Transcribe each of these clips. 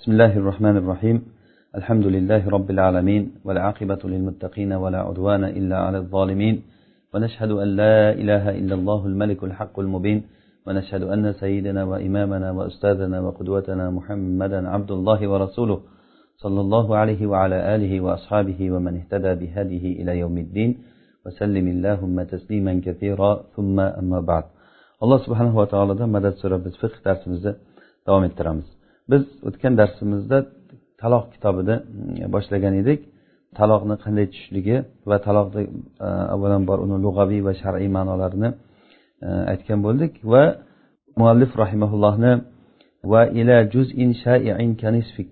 بسم الله الرحمن الرحيم. الحمد لله رب العالمين والعاقبة للمتقين ولا عدوان إلا على الظالمين. ونشهد أن لا إله إلا الله الملك الحق المبين. ونشهد أن سيدنا وإمامنا وأستاذنا وقدوتنا محمدا عبد الله ورسوله صلى الله عليه وعلى آله وأصحابه ومن اهتدى بهديه إلى يوم الدين. وسلم اللهم تسليما كثيرا ثم أما بعد. alloh subhanava taolodan madad so'rab biz fiq darsimizni davom ettiramiz biz o'tgan darsimizda taloq kitobini e, boshlagan edik. Taloqni qanday tushishligi va taloqni e, avvalambor uni lug'aviy va shar'iy ma'nolarini e, aytgan bo'ldik va muallif rahimaullohni va ila juz'in shai'in kanisfik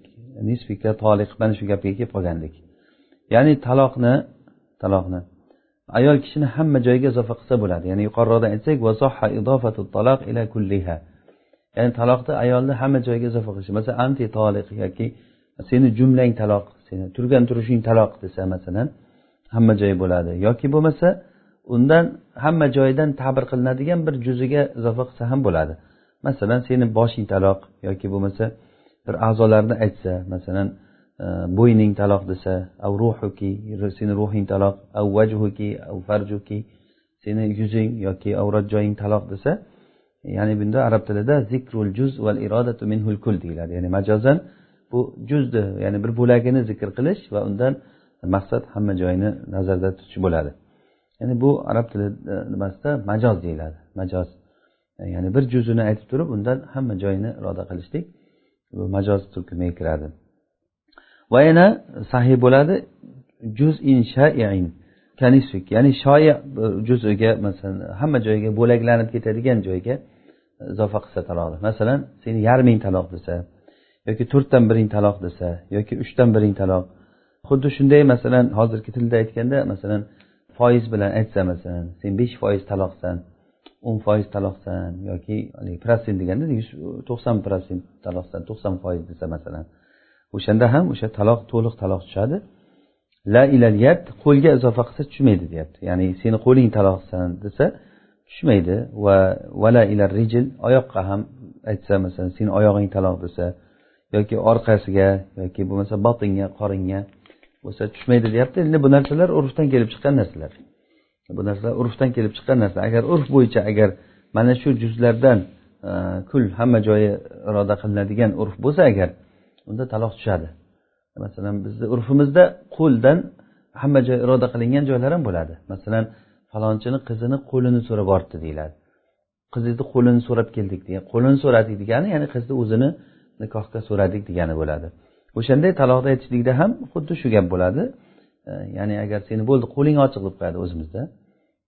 nisfika toliq mana shu gapga kelib qolgandik. Ya'ni taloqni taloqni ayol kishini hamma joyiga izofa qilsa bo'ladi. Ya'ni yuqoriroqda aytsak ila kulliha. Ya'ni taloqda ayolni hamma joyga izofa qilish. Masalan anti toliq yoki seni jumlang taloq seni turgan turishing taloq desa masalan hamma joyi bo'ladi. Yoki bo'lmasa undan hamma joyidan ta'bir qilinadigan bir juziga izofa qilsa ham bo'ladi. Masalan seni boshing taloq yoki bo'lmasa bir a'zolarni aytsa masalan e, bo'yning taloq desa av ruhuki seni ruhing taloq av vajhuki av farjuki seni yuzing yoki avrat joying taloq desa ya'ni bunda arab tilida zikrul juz val irodatu minhul kul deyiladi. Ya'ni majozan bu juzni ya'ni bir bo'lagini zikr qilish va undan maqsad hamma joyini nazarda tutish bo'ladi. Ya'ni bu arab tili nimasida majoz deyiladi. Majoz. Ya'ni bir juzini aytib turib undan hamma joyini iroda qilishlik bu majoz turkumiga kiradi. Va yana sahiy bo'ladi juz in shain ya'ni shoya juziga masalan hamma joyga bo'laklanib ketadigan joyga izofa qilsa taloqni masalan seni yarming taloq desa yoki to'rtdan biring taloq desa yoki uchdan biring taloq. Xuddi shunday masalan hozirgi tilda aytganda masalan foiz bilan aytsa masalan sen besh foiz taloqsan o'n foiz taloqsan yoki protsent deganda to'qson protsent taloqsan to'qson foiz desa masalan. O'shanda ham o'sha taloq to'liq taloq tushadi. La ilal yad qo'lga izofa qilsa tushmaydi deyapti. Ya'ni seni qo'ling taloqsan desa tushmaydi. Va vala ila rijil oyoqqa ham aytsa masalan seni oyog'ing taloq desa yoki orqasiga yoki bo'lmasa botinga qoringa bo'lsa tushmaydi deyapti. Endi bu narsalar urfdan kelib chiqqan narsalar. Bu narsalar urfdan kelib chiqqan narsa agar urf bo'yicha agar mana shu juzlardan e, kul hamma joyi iroda qilinadigan urf bo'lsa agar unda taloq tushadi. Masalan bizni urfimizda qo'ldan hamma joy iroda qilingan joylar ham bo'ladi. Masalan falonchini qizini qo'lini so'rab boribdi deyiladi. Qizingizni qo'lini so'rab keldik degan. Qo'lini so'radik degani ya'ni qizni o'zini nikohga so'radik degani bo'ladi. O'shanday taloqni aytishlikda ham xuddi shu gap bo'ladi. E, ya'ni agar seni bo'ldi qo'ling ochiq deb qo'yadi o'zimizda.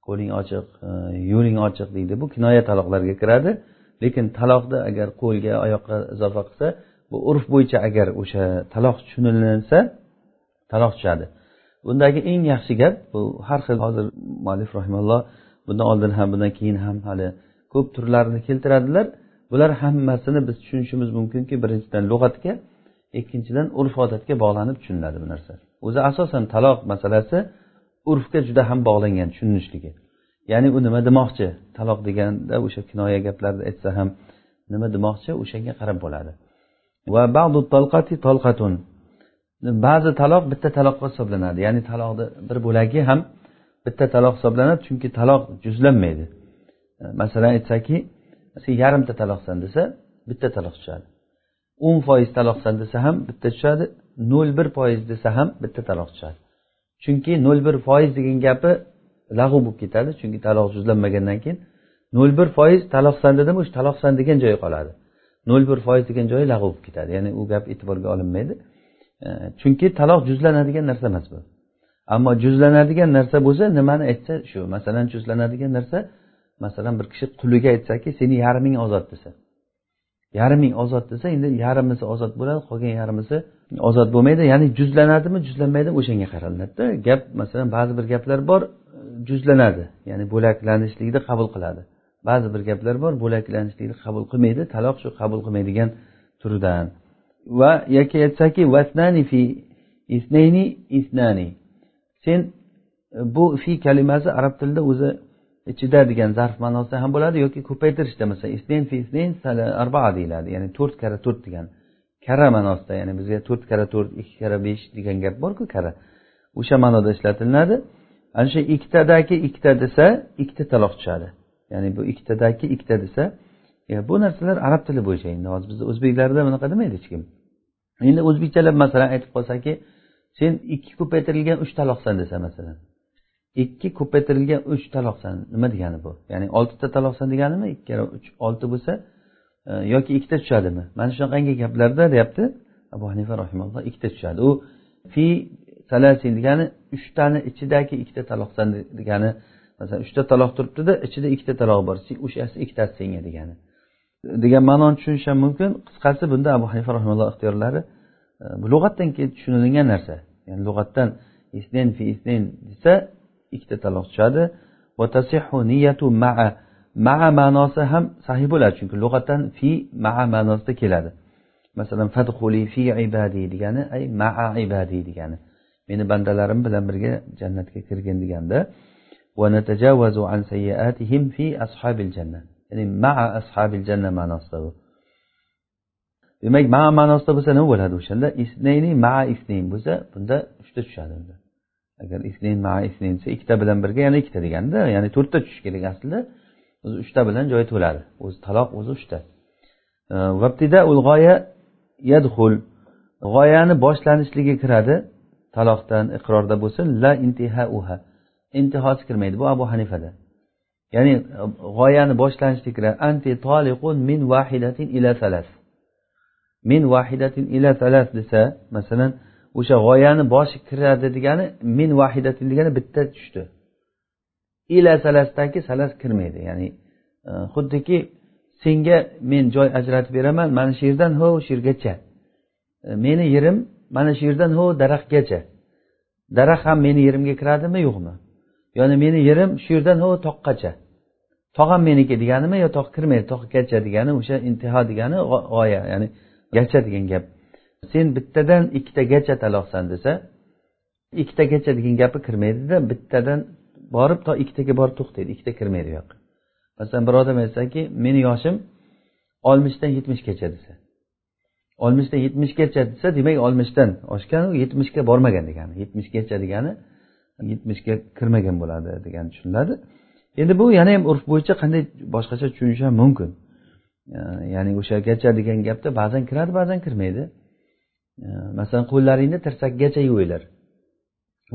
Qo'ling ochiq e, yo'ling ochiq deydi. Bu kinoya taloqlarga kiradi. Lekin taloqni agar qo'lga oyoqqa izofa qilsa bu urf bo'yicha agar o'sha taloq tushunilinsa taloq tushadi. Bundagi eng yaxshi gap bu har xil hozir muallif rahimalloh bundan oldin ham bundan keyin ham hali ko'p turlarini keltiradilar. Bular hammasini biz tushunishimiz mumkinki birinchidan lug'atga ikkinchidan urf odatga bog'lanib tushuniladi bu narsa. O'zi asosan taloq masalasi urfga juda ham bog'langan tushunishligi. Ya'ni u nima demoqchi? Taloq deganda o'sha kinoya gaplarni aytsa ham nima demoqchi? O'shanga qarab bo'ladi. Va ba'du talqati talqatun. Ba'zi taloq bitta taloqqa hisoblanadi. Ya'ni taloqni bir bo'lagi ham bitta taloq hisoblanadi chunki taloq juzlanmaydi. E, masalan aytsaki sen yarimta taloqsan desa bitta taloq tushadi. O'n foiz taloqsan desa ham bitta tushadi nol bir foiz desa ham bitta taloq tushadi. Chunki nol bir foiz degan gapi lag'u bo'lib ketadi chunki taloq juzlanmagandan keyin nol bir foiz taloqsan dedimi o'sha taloqsan degan joyi qoladi. Nol bir foiz degan joyi lag'u bo'lib ketadi. Ya'ni u gap e'tiborga olinmaydi. E, chunki taloq juzlanadigan narsa emas bu. Ammo juzlanadigan narsa bo'lsa nimani aytsa shu. Masalan juzlanadigan narsa masalan bir kishi quliga aytsaki seni yarming ozod desa. Yarming ozod desa endi yarmisi ozod bo'ladi qolgan yarmisi ozod bo'lmaydi. Ya'ni juzlanadimi juzlanmaydimi o'shanga qaraladida gap masalan ba'zi bir gaplar bor juzlanadi. Ya'ni bo'laklanishlikni qabul qiladi. Ba'zi bir gaplar bor bo'laklanishlikni qabul qilmaydi taloq shu qabul qilmaydigan turidan. Va yoki aytsaki vasnani fi isnayni isnani. Sen e, bu fi kalimasi arab tilida o'zi ichida degan zarf ma'nosida ham bo'ladi yoki ko'paytirishda masalan isnayn fi isnayn arbaa deyiladi ya'ni to'rt karra to'rt degan kara ma'nosida ya'ni bizga to'rt karra to'rt ikki karra besh degan gap borku kara. O'sha ma'noda ishlatilinadi ana shu ikkitadagi ikkita desa ikkita taloq tushadi. Ya'ni bu ikkitadagi ikkita desa E, bu narsalar arab tili bo'yicha endi. Hozir bizni o'zbeklarda bunaqa demaydi hech kim? Endi o'zbekchalab masalan aytib qolsaki sen ikki ko'paytirilgan uch taloqsan desa masalan. Ikki ko'paytirilgan uch taloqsan nima degani bu? Ya'ni oltita taloqsan deganimi? Ikki karra uch olti bo'lsa e, yoki ikkita tushadimi? Mana shunaqangi gaplarda deyapti. Abu hanifa rahimalloh ikkita tushadi. U fi salasin degani uchtani ichidagi ikkita taloqsan degani masalan uchta taloq turibdida ichida ikkita taloq bor. O'shasi ikkitasi senga degani. Degan ma'noni tushunish ham mumkin. Qisqasi bunda abu hanifa rahimalloh ixtiyorlari e, bu lug'atdan keyin tushunilgan narsa. Ya'ni lug'atdan isnen fi isnen desa ikkita taloq tushadi. Niyatu maa. Maa ma'nosi ham sahih bo'ladi chunki lug'atdan fi maa ma'nosida keladi. Masalan fadhuli fi ibadi degani ay maa ibadi degani. Meni bandalarim bilan birga jannatga kirgin deganda. Va an sayyiatihim fi ashabil jannat ya'ni maa ashabil janna ma'nosida bu. Demak maa ma'nosida bo'lsa nima bo'ladi o'shanda? Isnayni maa isnayn bo'lsa bunda uchta tushadi unda. Agar isnayn maa isnayn desa ikkita bilan birga yana ikkita deganda ya'ni to'rtta tushishi kerak aslida. O'zi uchta bilan joyi to'ladi. O'zi taloq o'zi uchta. G'oya yadhul g'oyani boshlanishligi kiradi taloqdan iqrorda bo'lsin. La intihauha. Intihosi kirmaydi. Bu abu hanifada. Ya'ni g'oyani boshlanishligi anti toliqun min vahidatin ila salas. Min vahidatin ila salas desa masalan o'sha g'oyani boshi kiradi degani min vahidatin degani bitta tushdi. Ila salasdagi salas kirmaydi. Ya'ni e, xuddiki senga men joy ajratib beraman mana shu yerdan ho shu yergacha e, meni yerim mana shu yerdan ho daraxtgacha. Daraxt ham meni yerimga kiradimi yo'qmi? Ya'ni meni yerim shu yerdan ho toqqacha tog' ham meniki deganimi yo tog' kirmaydi tog'gacha degani o'sha intiho degani g'oya ya'ni gacha degan gap. Sen bittadan ikkitagacha taloqsan desa ikkitagacha degan gapi kirmaydida bittadan borib to ikkitaga borib to'xtaydi ikkita kirmaydi u yoqqa. Masalan bir odam aytsaki meni yoshim oltmishdan yetmishgacha desa. Oltmishdan yetmishgacha desa demak oltmishdan oshgan yetmishga bormagan degani yetmishgacha degani yetmishga kirmagan bo'ladi degan tushuniladi. Endi bu yana ham urf bo'yicha qanday boshqacha tushunish ham mumkin ya'ni o'shagacha degan gapda ba'zan kiradi ba'zan kirmaydi. Masalan qo'llaringni tirsakgacha yuvinglar.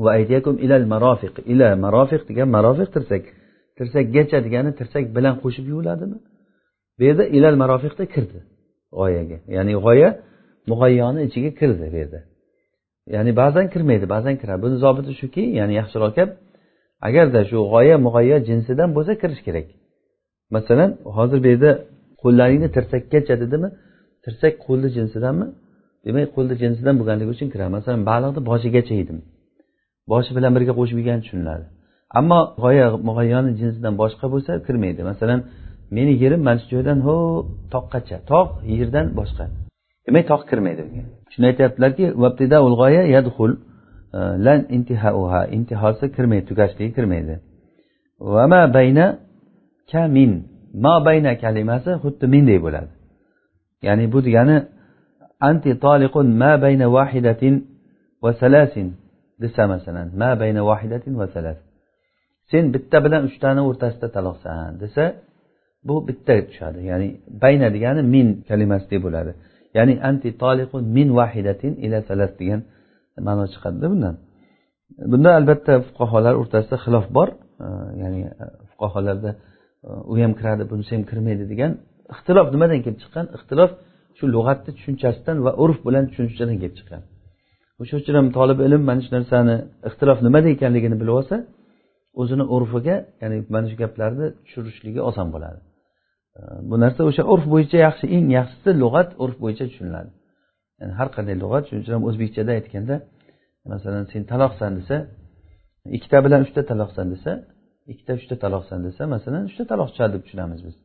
Va aytyakum ilal marofiq ila marofiq degan marofiq tirsak tirsakgacha degani tirsak bilan qo'shib yuviladimi? Bu yerda ilal marofiqda kirdi g'oyaga ya'ni g'oya mug'ayyoni ichiga kirdi bu yerda. Ya'ni ba'zan kirmaydi ba'zan kiradi. Buni zobiti shuki ya'ni yaxshiroq gap agarda shu g'oya mug'ayyo jinsidan bo'lsa kirish kerak. Masalan hozir bu yerda qo'llaringni tirsakkacha dedimi? Tirsak qo'lni jinsidanmi? Demak qo'lni jinsidan bo'lganligi uchun kiradi. Masalan baliqni boshigacha yedim. Boshi bilan birga qo'shib yegan tushuniladi. Ammo g'oya mug'ayyoni jinsidan boshqa bo'lsa kirmaydi. Masalan meni yerim mana shu joydan ho toqqacha. Tog' yerdan boshqa. Demak tog' kirmaydi bunga. Shuni aytyaptilarki e, lan intihosi kirmaydi tugashligi kirmaydi. Va ma bayna ka min ma bayna kalimasi xuddi mindek bo'ladi. Ya'ni bu degani anti toliqun ma bayna vahidatin va salasin desa masalan ma bayna vahidatin va salas. Sen bitta bilan uchtani o'rtasida taloqsan desa bu bitta tushadi. Ya'ni bayna degani min kalimasidek bo'ladi. Ya'ni anti toliqun min vahidatin ila salas degan ma'no chiqadida bundan. Bunda albatta fuqarolar o'rtasida xilof bor. Ya'ni e, fuqarolarda e, u ham kiradi bunisi ham kirmaydi degan ixtilof nimadan kelib chiqqan? Ixtilof shu lug'atni tushunchasidan va urf bilan tushunchadan kelib chiqqan. O'sha uchun ham tolib ilm mana shu narsani ixtilof nimada ekanligini bilib olsa o'zini urfiga ya'ni mana shu gaplarni tushirishligi oson bo'ladi. Bu narsa o'sha urf bo'yicha yaxshi eng yaxshisi lug'at urf bo'yicha tushuniladi. Ya'ni har qanday lug'at shuning uchun ham o'zbekchada aytganda masalan sen taloqsan desa ikkita bilan uchta taloqsan desa ikkita uchta taloqsan desa masalan uchta taloq tushadi deb tushunamiz biz.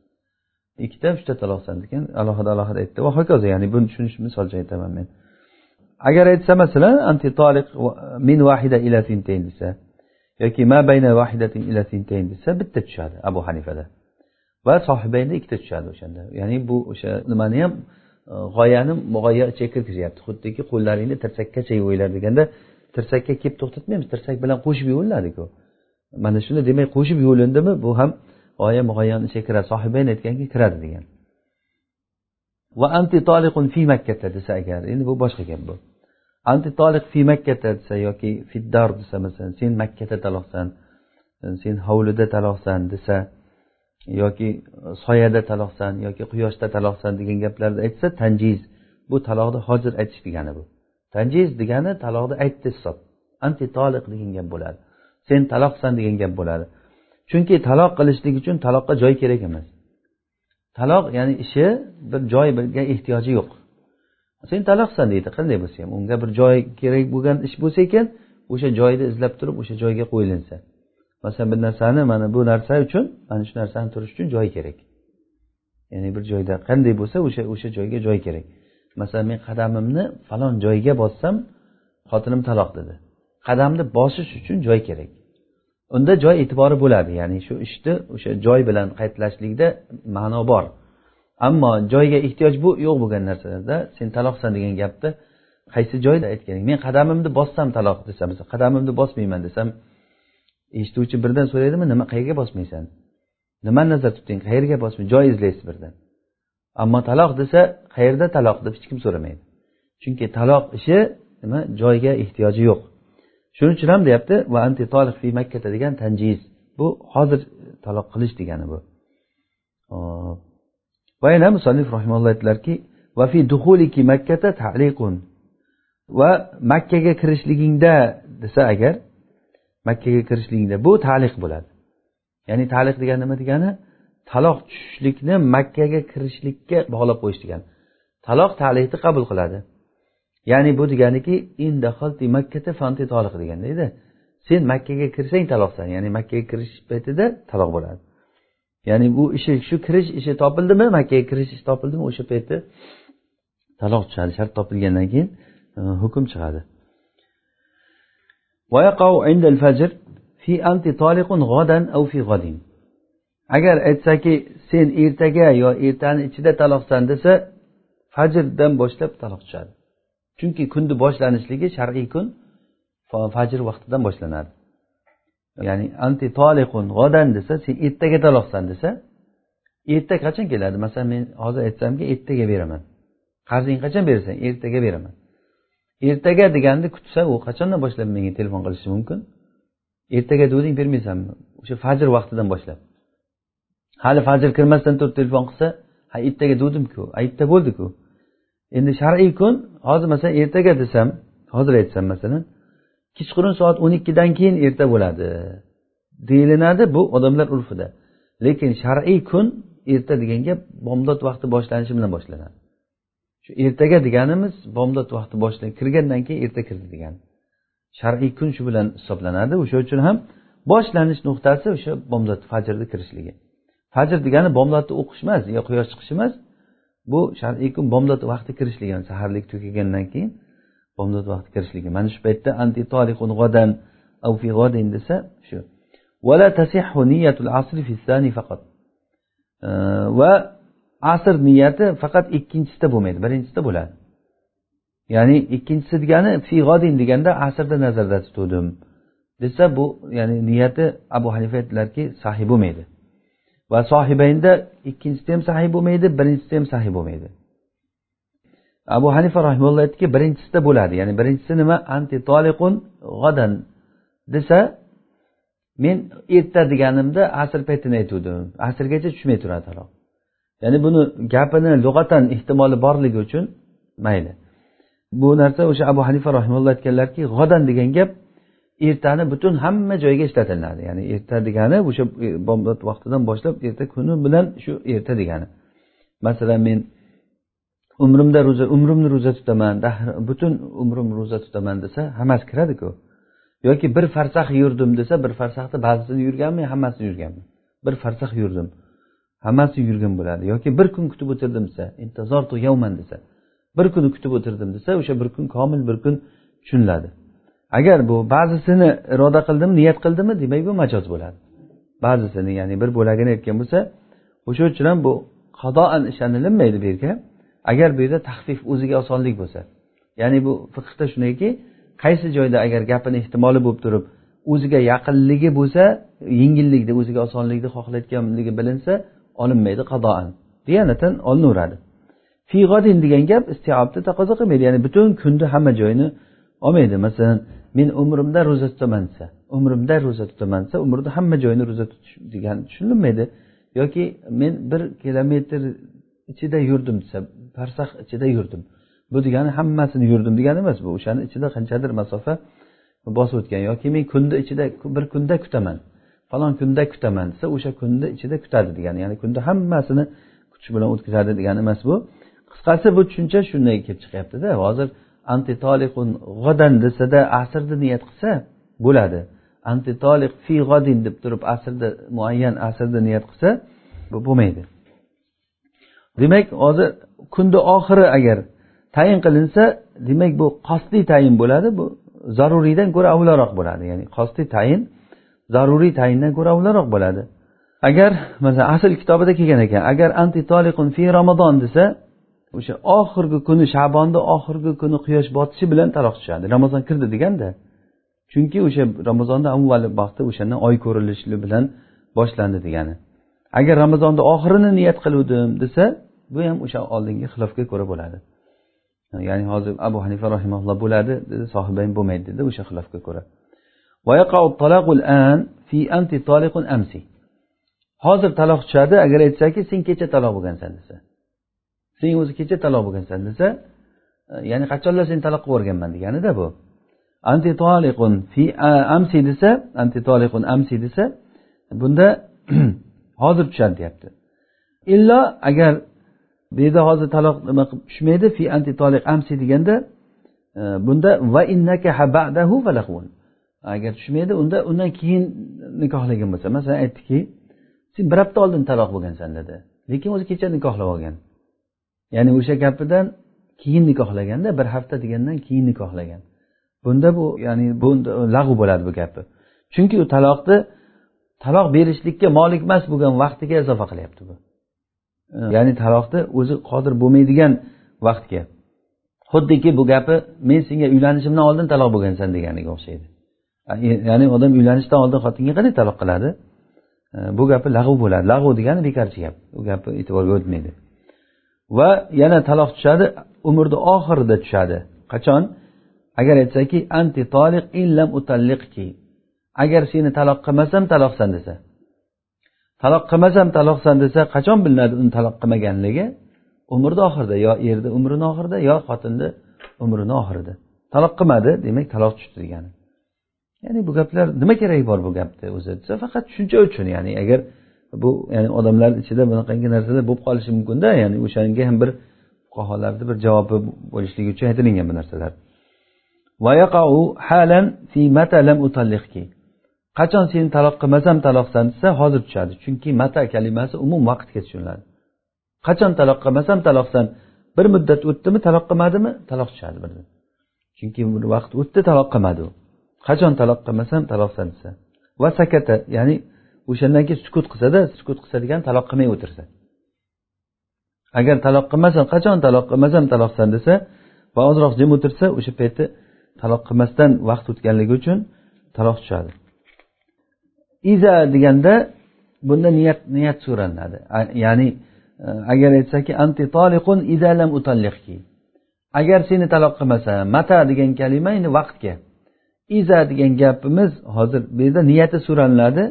Ikkita uchta taloqsan degan alohida alohida aytdi. Va hokazo ya'ni buni tushunish misol uchun aytaman men agar aytsa masalan anti toliq min vahida ila sintayn desa yoki ma bayna vahidatin ila sintayn desa bitta tushadi abu hanifada. Va sohibayda ikkita tushadi o'shanda. Ya'ni bu o'sha nimani ham e, g'oyani g'oya ichiga kirgizyapti. Xuddiki qo'llaringni tirsakkacha yuvinglar deganda tirsakka kelib to'xtatmaymiz. Tirsak bilan qo'shib yuviladiku mana shuni demak qo'shib yuvilindimi bu ham g'oya mug'oyani ichiga kiradi. Sohibayn aytganki kiradi degan. Va anti toliqun fi makkata desa agar endi bu boshqa gap bu. Anti toliq fi makkata desa yoki fiddar desa masalan sen makkada taloqsan sen hovlida taloqsan desa yoki soyada taloqsan yoki quyoshda taloqsan degan gaplarni aytsa tanjiz. Bu taloqni hozir aytish degani bu. Tanjiz degani taloqni aytdi hisob. Anti toliq degan gap bo'ladi. Sen taloqsan degan gap bo'ladi. Chunki taloq qilishlik uchun taloqqa joy kerak emas. Taloq ya'ni ishi bir joyga ehtiyoji yo'q. Sen taloqsan deydi. Qanday bo'lsa ham. Unga bir joy kerak bo'lgan ish bo'lsa ekan o'sha joyni izlab turib o'sha joyga qo'yilinsa masalan bir narsani mana bu narsa uchun mana shu narsani turish uchun joy kerak. Ya'ni bir joyda qanday bo'lsa o'sha o'sha joyga joy kerak. Masalan men qadamimni falon joyga bossam xotinim taloq dedi. Qadamni bosish uchun joy kerak. Unda joy e'tibori bo'ladi ya'ni shu ishni o'sha joy bilan qaytlashlikda ma'no bor. Ammo joyga ehtiyoj bu yo'q bo'lgan narsalarda sen taloqsan degan gapni qaysi joyda aytganing? Men qadamimni bossam taloq desam qadamimni bosmayman desam eshituvchi birdan so'raydimi nima qayerga bosmaysan? Nimani nazarda tutding qayerga bosmay joy izlaysiz birdan. Ammo taloq desa qayerda taloq deb hech kim so'ramaydi. Chunki taloq ishi nima joyga ehtiyoji yo'q. Shuning uchun ham deyapti va anti toliq fi makkata degan tanjiz. Bu hozir taloq qilish degani bu. Va yana musannif rahimalloh aytdilarki va fi duhuliki makkata taliqun va makkaga kirishligingda desa agar makkaga kirishligingda bu taliq bo'ladi. Ya'ni taliq degani nima degani? Taloq tushishlikni makkaga kirishlikka bog'lab qo'yish degani. Taloq taliqni qabul qiladi. Ya'ni bu deganiki fanti toliq deganda edi. Sen makkaga kirsang taloqsan ya'ni makkaga kirish paytida taloq bo'ladi. Ya'ni bu ishi shu kirish ishi topildimi makkaga kirish ishi topildimi o'sha paytda taloq tushadi shart topilgandan keyin e, hukm chiqadi. Agar aytsaki sen ertaga yo ertani ichida taloqsan desa fajrdan boshlab taloq tushadi chunki kunni boshlanishligi shar'iy kun fajr vaqtidan boshlanadi. Ya'ni anti toliqun g'odan desa sen ertaga taloqsan desa erta qachon keladi? Masalan men hozir aytsamki ertaga beraman. Qarzing qachon berasan? Ertaga beraman. Ertaga deganni kutsa u qachondan boshlab menga telefon qilishi mumkin? Ertaga deganding bermaysanmi o'sha fajr vaqtidan boshlab. Hali fajr kirmasdan turib telefon qilsa ha ertaga degandimku erta bo'ldiku. Endi shar'iy kun hozir masalan ertaga desam hozir aytsam masalan kechqurun soat o'n ikkidan keyin erta bo'ladi deyilinadi bu odamlar urfida. Lekin shar'iy kun erta degan gap bomdod vaqti boshlanishi bilan boshlanadi. Shu ertaga deganimiz bomdod vaqti boshidan kirgandan keyin erta kirdi degani shar'iy kun shu bilan hisoblanadi. O'sha uchun ham boshlanish nuqtasi o'sha bomdod fajrni kirishligi. Fajr degani bomdodni o'qish emas yo quyosh chiqishi emas. Bu shar'iy kun bomdod vaqti kirishligi saharlik tugagandan keyin bomdod vaqti kirishligi. Mana shu paytda anti toliqun fi desa shu. Tasihhu niyatul asri fi faqat. Va asr niyati faqat ikkinchisida bo'lmaydi birinchisida bo'ladi. Ya'ni ikkinchisi degani fig'odin deganda asrda nazarda tutuvdim desa bu ya'ni niyati abu hanifa aytdilarki sahiy bo'lmaydi. Va sohibaynda ikkinchisida ham sahiy bo'lmaydi birinchisida ham sahiy bo'lmaydi. Abu hanifa rahimulloh aytdiki birinchisida bo'ladi. Ya'ni birinchisi nima? Anti toliqun g'odan desa men erta deganimda asr paytini aytuvdim. Asrgacha tushmay turadi taloq ya'ni buni gapini lug'atan ehtimoli borligi uchun mayli. Bu narsa o'sha abu hanifa rahimulloh aytganlarki g'odan degan gap ertani butun hamma joyga ishlatiladi. Ya'ni erta degani o'sha e, bomdod vaqtidan boshlab erta kuni bilan shu erta degani. Masalan men umrimda ro'za umrimni ro'za tutaman butun umrim ro'za tutaman desa hammasi kiradiku. Yoki bir farsax yurdim desa bir farsaxni ba'zisini yurganmi hammasini yurganmi? Bir farsax yurdim. Hammasi yurgan bo'ladi. Yoki bir kun kutib o'tirdim desa intazortu yavman desa bir kuni kutib o'tirdim desa o'sha bir kun komil bir kun tushuniladi. Agar bu ba'zisini iroda qildimi niyat qildimi demak bu majoz bo'ladi. Ba'zisini ya'ni bir bo'lagini aytgan bo'lsa o'sha uchun ham bu qadoan ishlanilinmaydi bu yerga. Agar bu yerda tahfif o'ziga osonlik bo'lsa. Ya'ni bu fiqda shundayki qaysi joyda agar gapini ehtimoli bo'lib turib o'ziga yaqinligi bo'lsa yengillikni o'ziga osonlikni xohlayotganligi bilinsa olinmaydi qadoan diyanatan olinaveradi fig'odin degan gap istiobni taqozo qilmaydi. Ya'ni butun kunni hamma joyini olmaydi. Masalan men umrimda ro'za tutaman desa umrimda ro'za tutaman desa umrni hamma joyini ro'za tutish degani tushunilmaydi. Yoki men bir kilometr ichida yurdim desa farsax ichida yurdim. Bu degani hammasini yurdim degani emas. Bu o'shani ichida qanchadir masofa bosib o'tgan. Yoki men kunni ichida bir kunda kutaman. Falon kunda kutaman desa o'sha kunni ichida kutadi degani. Ya'ni kunda hammasini kutish bilan o'tkazadi degani emas bu. Qisqasi bu tushuncha shunday kelib chiqyaptida. Hozir antitoliqun g'odan desada asrni niyat qilsa bo'ladi. Antitoliq fi g'odin deb turib asrda muayyan asrda niyat qilsa bu bo'lmaydi. Demak hozir kunni oxiri agar tayin qilinsa demak bu qasdiy tayin bo'ladi. Bu zaruriydan ko'ra avvalroq bo'ladi. Ya'ni qasdiy tayin zaruriy tayindan ko'ra avvalroq bo'ladi. Agar masalan asl kitobida kelgan ekan agar antitoliqun fi ramazon desa o'sha oxirgi kuni shabonni oxirgi kuni quyosh botishi bilan taroq tushadi. Ramazon kirdi deganda chunki o'sha ramazonni avvali vaqti o'shandan oy ko'rilishi bilan boshlandi degani. Agar ramazonni oxirini niyat qiluvdim desa bu ham o'sha oldingi xilofga ko'ra bo'ladi. Ya'ni hozir abu hanifa rahimaulloh bo'ladi dedi sohibayn bo'lmaydi dedi o'sha xilofga ko'ra. ويقع الطلاق الآن في أنت طالق أمسي. hozir taloq tushadi agar aytsaki sen kecha taloq bo'lgansan desa sen o'zi kecha taloq bo'lgansan desa ya'ni qachonlar seni taloq qilib yuborganman deganida bu anti toliqun fi amsi desa anti toliqun amsi desa bunda hozir tushadi deyapti illo agar bu yerda hozir taloq nima qilib tushmaydi fi anti toliq amsi deganda bunda va innaka ba'dahu falahun agar tushmaydi unda undan keyin nikohlagan bo'lsa. Masalan aytdiki sen bir hafta oldin taloq bo'lgansan dedi. Lekin o'zi kecha nikohlab olgan. Ya'ni o'sha gapidan keyin nikohlaganda bir hafta degandan keyin nikohlagan. Bunda bu ya'ni bu lag'u bo'ladi bu gapi. Chunki u taloqni taloq berishlikka molik emas bo'lgan vaqtiga izofa qilyapti bu. Ya'ni taloqni o'zi qodir bo'lmaydigan vaqtga. Xuddiki bu gapi men senga uylanishimdan oldin taloq bo'lgansan deganiga o'xshaydi. E, ya'ni odam uylanishdan oldin xotinga qanday taloq qiladi? E, bu gapi lag'u bo'ladi. Lag'u degani bekorchi gap. U gapi e'tiborga o'tmaydi. Va yana taloq tushadi umrni oxirida tushadi. Qachon? Agar aytsaki anti toliq illam utalliqki. Agar seni taloq qilmasam taloqsan desa. Taloq qilmasam taloqsan desa qachon bilinadi uni taloq qilmaganligi? Umrni oxirida yo erni umrini oxirida yo xotinni umrini oxirida. Taloq qilmadi demak taloq tushdi degani. Ya'ni bu gaplar nima keragi bor bu gapni o'zi? Desa faqat shuncha uchun ya'ni agar bu ya'ni odamlar ichida bunaqangi narsalar bo'lib qolishi mumkinda ya'ni o'shanga ham bir fuqarolarni bir javobi bo'lishligi uchun aytilingan bu narsalar. Qachon seni taloq qilmasam taloqsan desa hozir tushadi. Chunki mata kalimasi umum vaqtga tushuniladi. Qachon taloq qilmasam taloqsan? Bir muddat o'tdimi taloq qilmadimi? Taloq tushadi birdan chunki bir vaqt o'tdi taloq qilmadi u. qachon taloq qilmasam taloqsan desa va sakata ya'ni o'shandan keyin sukut qilsada sukut qilsa degani taloq qilmay o'tirsa. Agar taloq qilmasam qachon taloq qilmasam taloqsan desa va ozroq jim o'tirsa o'sha payti taloq qilmasdan vaqt o'tganligi uchun taloq tushadi. Iza deganda bunda niyat niyat so'ralinadi. Ya'ni e, agar aytsaki anti toliqun izalam utalliqki. Agar seni taloq qilmasam mata degan kalima endi vaqtga. Iza degan gapimiz hozir bu yerda niyati so'ralinadi.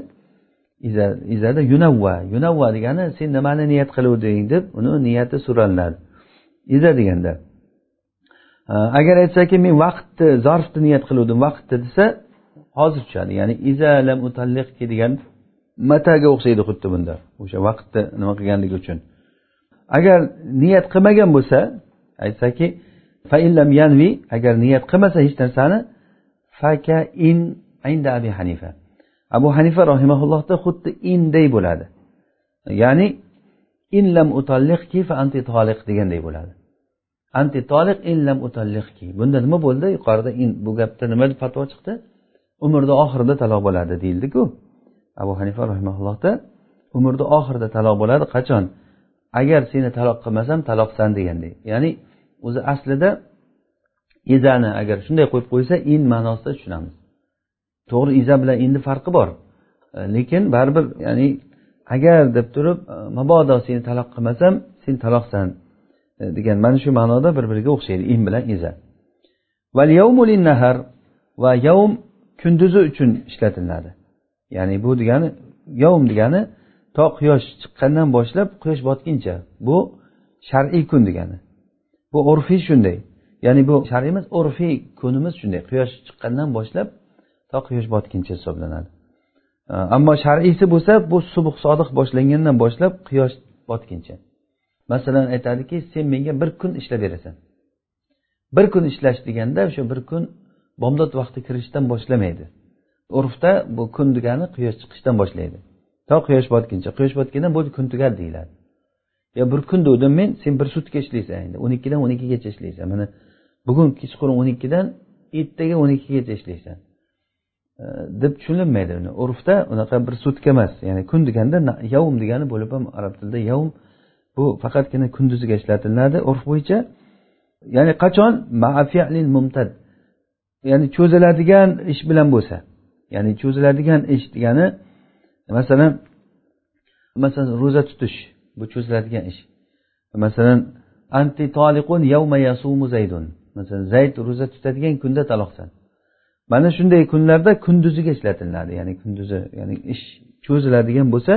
Iza izada yunavva. Yunavva degani sen nimani niyat qiluvding deb uni niyati so'ralinadi. Iza deganda agar aytsaki men vaqtni zarfni niyat qiluvdim vaqtni desa hozir tushadi ya'ni iza lam utalliqki degan mataga o'xshaydi xuddi bunda. O'sha vaqtni nima qilganligi uchun. Agar niyat qilmagan bo'lsa aytsaki yanvi agar niyat qilmasa hech narsani faka in inda abi hanifa. Abu hanifa rahimaullohda xuddi inday bo'ladi. Ya'ni in lam utalliqki fa anti toliq deganday bo'ladi. Anti toliq in lam utalliqki. Bunda nima bo'ldi? Yuqorida in bu gapda nima fatvo chiqdi? Umrni oxirida taloq bo'ladi deyildiku. Abu hanifa rahimaullohda umrni oxirida taloq bo'ladi. Qachon? Agar seni taloq qilmasam taloqsan deganday ya'ni o'zi aslida izani agar shunday qo'yib qo'ysa in ma'nosida tushunamiz. To'g'ri iza bilan inni farqi bor. E, lekin baribir ya'ni agar deb turib e, mabodo seni taloq qilmasam sen taloqsan e, degan mana shu ma'noda bir biriga o'xshaydi in bilan iza. Nahar va yavm kunduzi uchun ishlatiladi. Ya'ni bu degani yavm degani to quyosh chiqqandan boshlab quyosh botguncha bu shar'iy kun degani. Bu urfiy shunday. Ya'ni bu shar'iy emas urfiy kunimiz shunday. Quyosh chiqqandan boshlab to quyosh botguncha hisoblanadi. Ammo shar'iysi bo'lsa bu subh sodiq boshlangandan boshlab quyosh botguncha masalan aytadiki sen menga bir kun ishlab berasan. Bir kun ishlash deganda o'sha bir kun bomdod vaqti kirishdan boshlamaydi. Urfda bu kun degani quyosh chiqishdan boshlaydi. To quyosh botguncha quyosh botgandan bo'ldi kun tugadi deyiladi. Yo bir kun degdim men sen bir sutka ishlaysan endi. O'n ikkidan o'n ikkigacha ishlaysan. Mana bugun kechqurun o'n ikkidan ertaga o'n ikkigacha ishlaysan. Deb tushunilmaydi uni. Urfda unaqa bir sutka emas. Ya'ni kun deganda yavm degani bo'lib ham arab tilida yavm bu faqatgina kunduziga ishlatiladi urf bo'yicha. Ya'ni qachon? Mumtad. Ya'ni cho'ziladigan ish bilan bo'lsa. Ya'ni cho'ziladigan ish degani masalan masalan ro'za tutish bu cho'ziladigan ish. Masalan anti toliqun yawma yasumu zaydun. Masalan zayd ro'za tutadigan kunda taloqsan. Mana shunday kunlarda kunduziga ishlatiladi. Ya'ni kunduzi ya'ni ish cho'ziladigan bo'lsa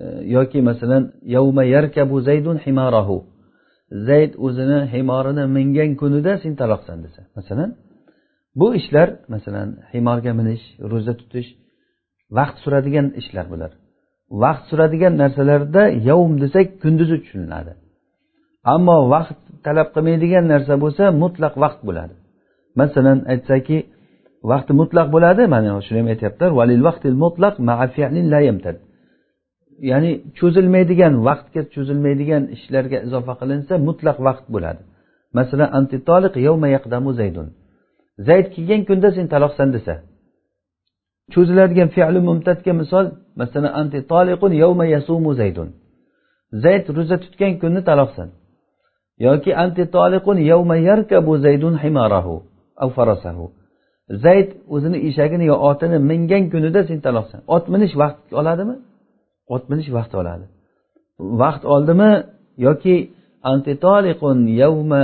e, yoki masalan yavma yarkabu zaydun himarahu. Zayd o'zini himorini mingan kunida sen taloqsan desa. Masalan bu ishlar masalan himorga minish ro'za tutish vaqt suradigan ishlar bular. Vaqt suradigan narsalarda yavm desak kunduzi tushuniladi. Ammo vaqt talab qilmaydigan narsa bo'lsa mutlaq vaqt bo'ladi. Masalan aytsaki vaqti mutlaq bo'ladi mana shuni ham aytyaptilar valil vaqtil mutlaq ya'ni cho'zilmaydigan vaqtga cho'zilmaydigan ishlarga izofa qilinsa mutlaq vaqt bo'ladi. Masalan antitoliq yawma yaqdamu zaydun. Zayd kelgan kunda sen taloqsan desa cho'ziladigan fe'li mumtadga misol masalan antitoliqun yawma yasumu zaydun. Zayd ro'za tutgan kunni taloqsan. Yoki anti toliqun yawma yarkabu zaydun himarahu aw farasahu. Zayd o'zini eshagini yo otini mingan kunida sen taloqsan ot minish vaqt oladimi? Ot minish vaqt oladi. Vaqt oldimi? Yoki anti toliqun yawma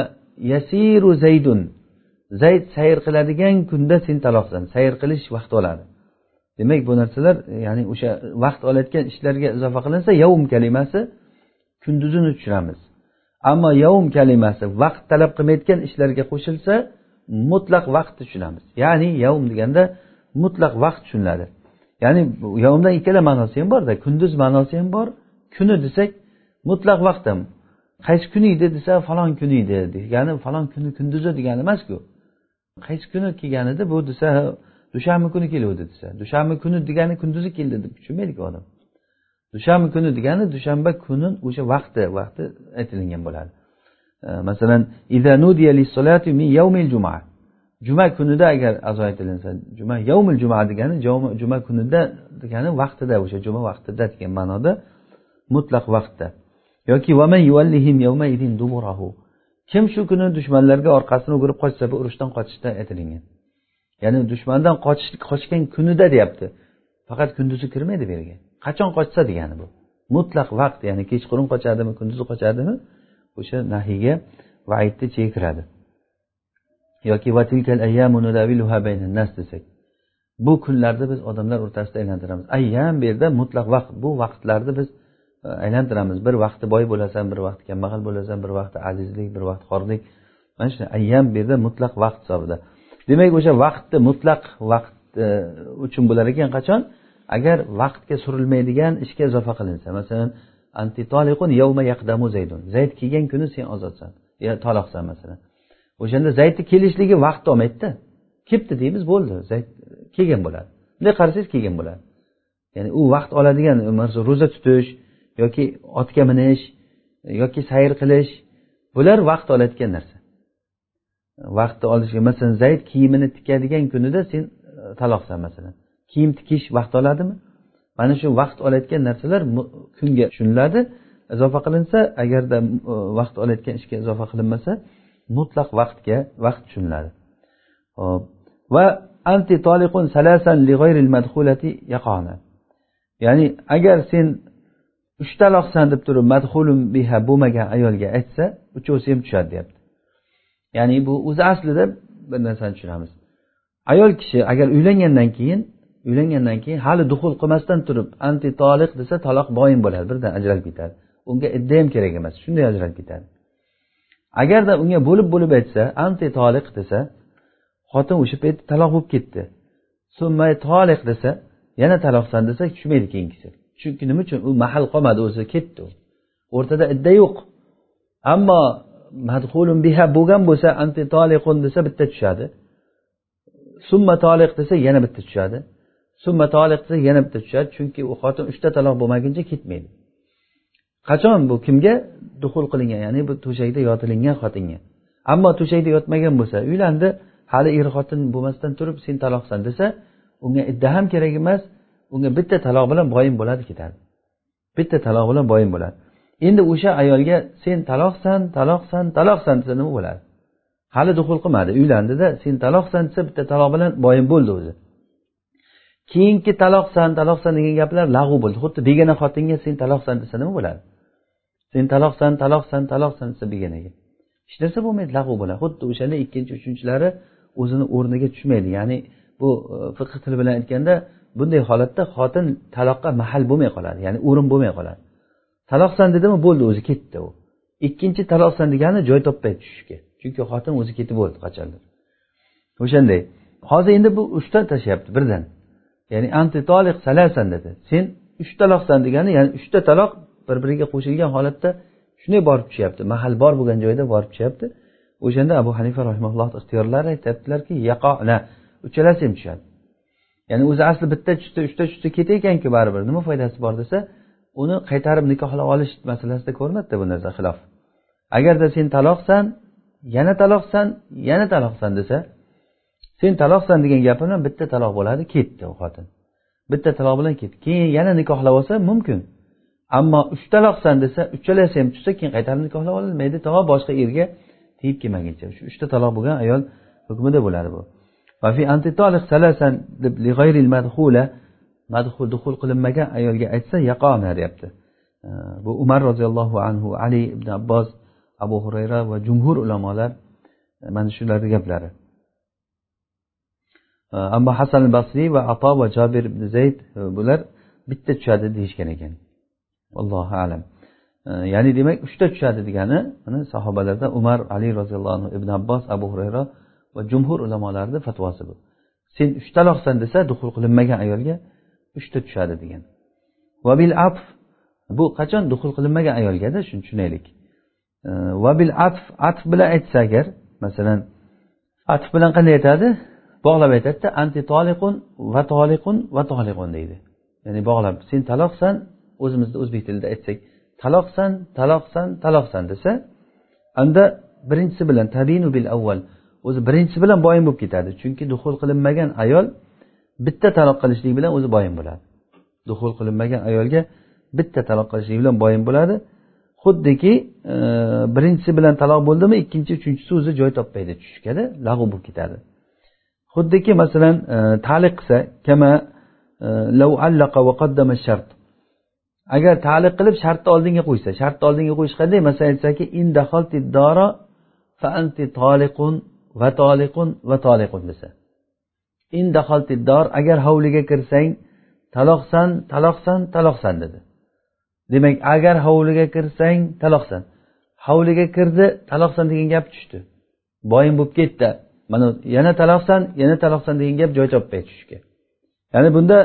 yasiru zaydun. Zayd sayr qiladigan kunda sen taloqsan sayr qilish vaqt oladi. Demak bu narsalar ya'ni o'sha vaqt olayotgan ishlarga izofa qilinsa yavm kalimasi kunduzini tushiramiz. Ammo yovm kalimasi vaqt talab qilmayotgan ishlarga qo'shilsa mutlaq vaqt tushunamiz. Ya'ni yavm deganda mutlaq vaqt tushuniladi. Ya'ni yavmdan ikkala ma'nosi ham borda kunduz ma'nosi ham bor kuni desak mutlaq vaqt ham. Qaysi kuni edi desa falon kuni edi degani falon kuni kunduzi degani emasku. Qaysi kuni kelganida bu desa dushanba kuni keluvdi desa dushanba kuni degani kunduzi keldi deb tushunmaydiku odam. Dushanba kuni degani dushanba kuni o'sha vaqti vaqti aytilingan bo'ladi. E, masalan juma kunida agar azo aytilinsa juma yovmil juma degani juma kunida degani vaqtida o'sha juma vaqtida degan ma'noda mutlaq vaqtda. Yoki kim shu kuni dushmanlarga orqasini o'girib qochsa bu urushdan qochishda aytilingan. Ya'ni dushmandan qochish qochgan kunida deyapti. Faqat kunduzi kirmaydi bu yerga. Qachon qochsa degani bu. Mutlaq vaqt ya'ni kechqurun qochadimi kunduzi qochadimi o'sha nahiyga vaidni ichiga kiradi yoki desak bu kunlarni biz odamlar o'rtasida aylantiramiz. Ayyam bu yerda mutlaq vaqt bu vaqtlarni biz e, aylantiramiz. Bir vaqti boy bo'lasan bir vaqti kambag'al bo'lasan bir vaqti azizlik bir vaqt xorlik. Mana shu ayyam bu yerda mutlaq vaqt hisobida. Demak o'sha vaqtni mutlaq vaqt e, uchun bo'lar ekan qachon? Agar vaqtga surilmaydigan ishga izofa qilinsa masalan zaydun. Zayd kelgan kuni sen ozodsan yo taloqsan masalan. O'shanda zaydni kelishligi vaqt olmaydida kelibdi deymiz bo'ldi. Zayd kelgan bo'ladi. Bunday qarasangiz kelgan bo'ladi. Ya'ni u vaqt oladigan ro'za tutish yoki otga minish e, yoki sayr qilish bular vaqt oladigan narsa. Vaqtni olishga masalan zayd kiyimini tikadigan kunida sen e, taloqsan masalan. Kiyim tikish vaqt oladimi? Mana shu vaqt olayotgan narsalar kunga tushuniladi. Izofa qilinsa agarda e, vaqt olayotgan ishga izofa qilinmasa mutlaq vaqtga vaqt tushuniladi. Hop va anti toliqun salasan li g'ayril madhulati yaqona. Ya'ni agar sen uch taloqsan deb turib madhulun biha bo'lmagan ayolga aytsa uchovsi ham tushadi deyapti. Ya'ni bu o'zi aslida bir narsani tushunamiz. Ayol kishi agar uylangandan keyin uylangandan keyin hali duxul qilmasdan turib anti toliq desa taloq boyin bo'ladi birdan ajralib ketadi. Unga idda ham kerak emas shunday ajralib ketadi. Agarda unga bo'lib bo'lib aytsa anti toliq desa xotin o'sha paytda taloq bo'lib ketdi. Summa toliq desa yana taloqsan desa tushmaydi keyingisi chunki nima uchun? U mahal qolmadi o'zi ketdi. O'rtada idda yo'q. Ammo madhulun biha bo'lgan bo'lsa anti toliqun desa bitta tushadi. Summa toliq desa yana bitta tushadi. Summa toliq desa yana bitta tushadi chunki u xotin uchta taloq bo'lmaguncha ketmaydi. Qachon bu? Kimga? Duxul qilingan ya'ni bu to'shakda yotilingan xotinga. Ammo to'shakda yotmagan bo'lsa uylandi hali er xotin bo'lmasdan turib sen taloqsan desa unga idda ham kerak emas unga bitta taloq bilan boyin bo'ladi ketadi bitta taloq bilan boyin bo'ladi. Endi o'sha ayolga sen taloqsan taloqsan taloqsan desa nima bo'ladi? Hali duxul qilmadi uylandida sen taloqsan desa bitta taloq bilan boyin bo'ldi o'zi. Keyingi taloqsan taloqsan degan gaplar lag'u bo'ldi. Xuddi begona xotinga sen taloqsan desa nima bo'ladi? Sen taloqsan taloqsan taloqsan desa begonaga. Hech narsa bo'lmaydi lag'u bo'ladi. Xuddi o'shanda ikkinchi uchinchilari o'zini o'rniga tushmaydi. Ya'ni bu e, fiqh tili bilan aytganda bunday holatda xotin taloqqa mahal bo'lmay qoladi. Ya'ni o'rin bo'lmay qoladi. Taloqsan dedimi bo'ldi o'zi ketdi u. Ikkinchi taloqsan degani joy topmaydi tushishga. Chunki xotin o'zi ketib bo'ldi qachondir. O'shanday. Hozir endi bu uchta tashlayapti birdan. Ya'ni anti toliq salasan dedi. Sen uch taloqsan degani ya'ni uchta taloq bir biriga qo'shilgan holatda shunday borib tushyapti. Mahal bor bo'lgan joyda borib tushyapti. O'shanda abu hanifa rahimalloh ixtiyorlari aytyaptilarki yaqona uchalasi ham tushadi. Ya'ni o'zi asli bitta tushdi uchta tushdi ketayotganku baribir nima foydasi bor desa uni qaytarib nikohlab olish masalasida ko'rinadida bu narsa xilof. Agarda sen taloqsan yana taloqsan yana taloqsan desa sen taloqsan degan gapi bilan bitta taloq bo'ladi ketdi u xotin. Bitta taloq bilan ketdi. Keyin yana nikohlab olsa mumkin. Ammo uch taloqsan desa uchalasi ham tushsa keyin qaytarib nikohlab ololmaydi to boshqa erga tegib kelmaguncha. Shu uchta taloq bo'lgan ayol hukmida bo'ladi bu. Duxul qilinmagan ayolga aytsa yaqona deyapti. Bu umar roziyallohu anhu ali ibn abbos abu hurayra va jumhur ulamolar e, mana shularni gaplari. Ammo hasan basriy va ato va jobir ibn zayd e, bular bitta tushadi deyishgan ekan. Allohu alam. Ya'ni demak uchta tushadi degani mana sahobalardan umar ali roziyallohu anhu ibn abbos abu hurayra va jumhur ulamolarni fatvosi bu. Sen uchtaloqsan desa duxul qilinmagan ayolga uchta tushadi degan. Va bil atf bu qachon duxul qilinmagan ayolgada shuni tushunaylik va bil atf atf bilan aytsa agar masalan atf bilan qanday aytadi? Bog'lab aytadida anti toliqun va toliqun va toliqun deydi. Ya'ni bog'lab sen taloqsan o'zimizda o'zbek tilida aytsak taloqsan taloqsan taloqsan desa anda birinchisi bilan tabinu bil avval o'zi birinchisi bilan boyin bo'lib ketadi. Chunki duxul qilinmagan ayol bitta taloq qilishlik bilan o'zi boyin bo'ladi. Duxul qilinmagan ayolga bitta taloq qilishlik bilan boyin bo'ladi. Xuddiki e, birinchisi bilan taloq bo'ldimi ikkinchi uchinchisi o'zi joy topmaydi tushishgada lag'u bo'lib ketadi. Xuddiki masalan e, taliq qilsa kama e, lav allaqa va qaddama shart. Agar taliq qilib shartni oldinga qo'ysa shartni oldinga qo'yish qanday? Masalan aytsaki fa anti toliqun va toliqun va toliqun desa. Indaholtiddor agar hovliga kirsang taloqsan taloqsan taloqsan dedi. Demak agar hovliga kirsang taloqsan. Hovliga kirdi taloqsan degan gap tushdi. Boyim bo'lib ketdi. Mana yana taloqsan yana taloqsan degan gap joy topmay tushishga. Ya'ni bunda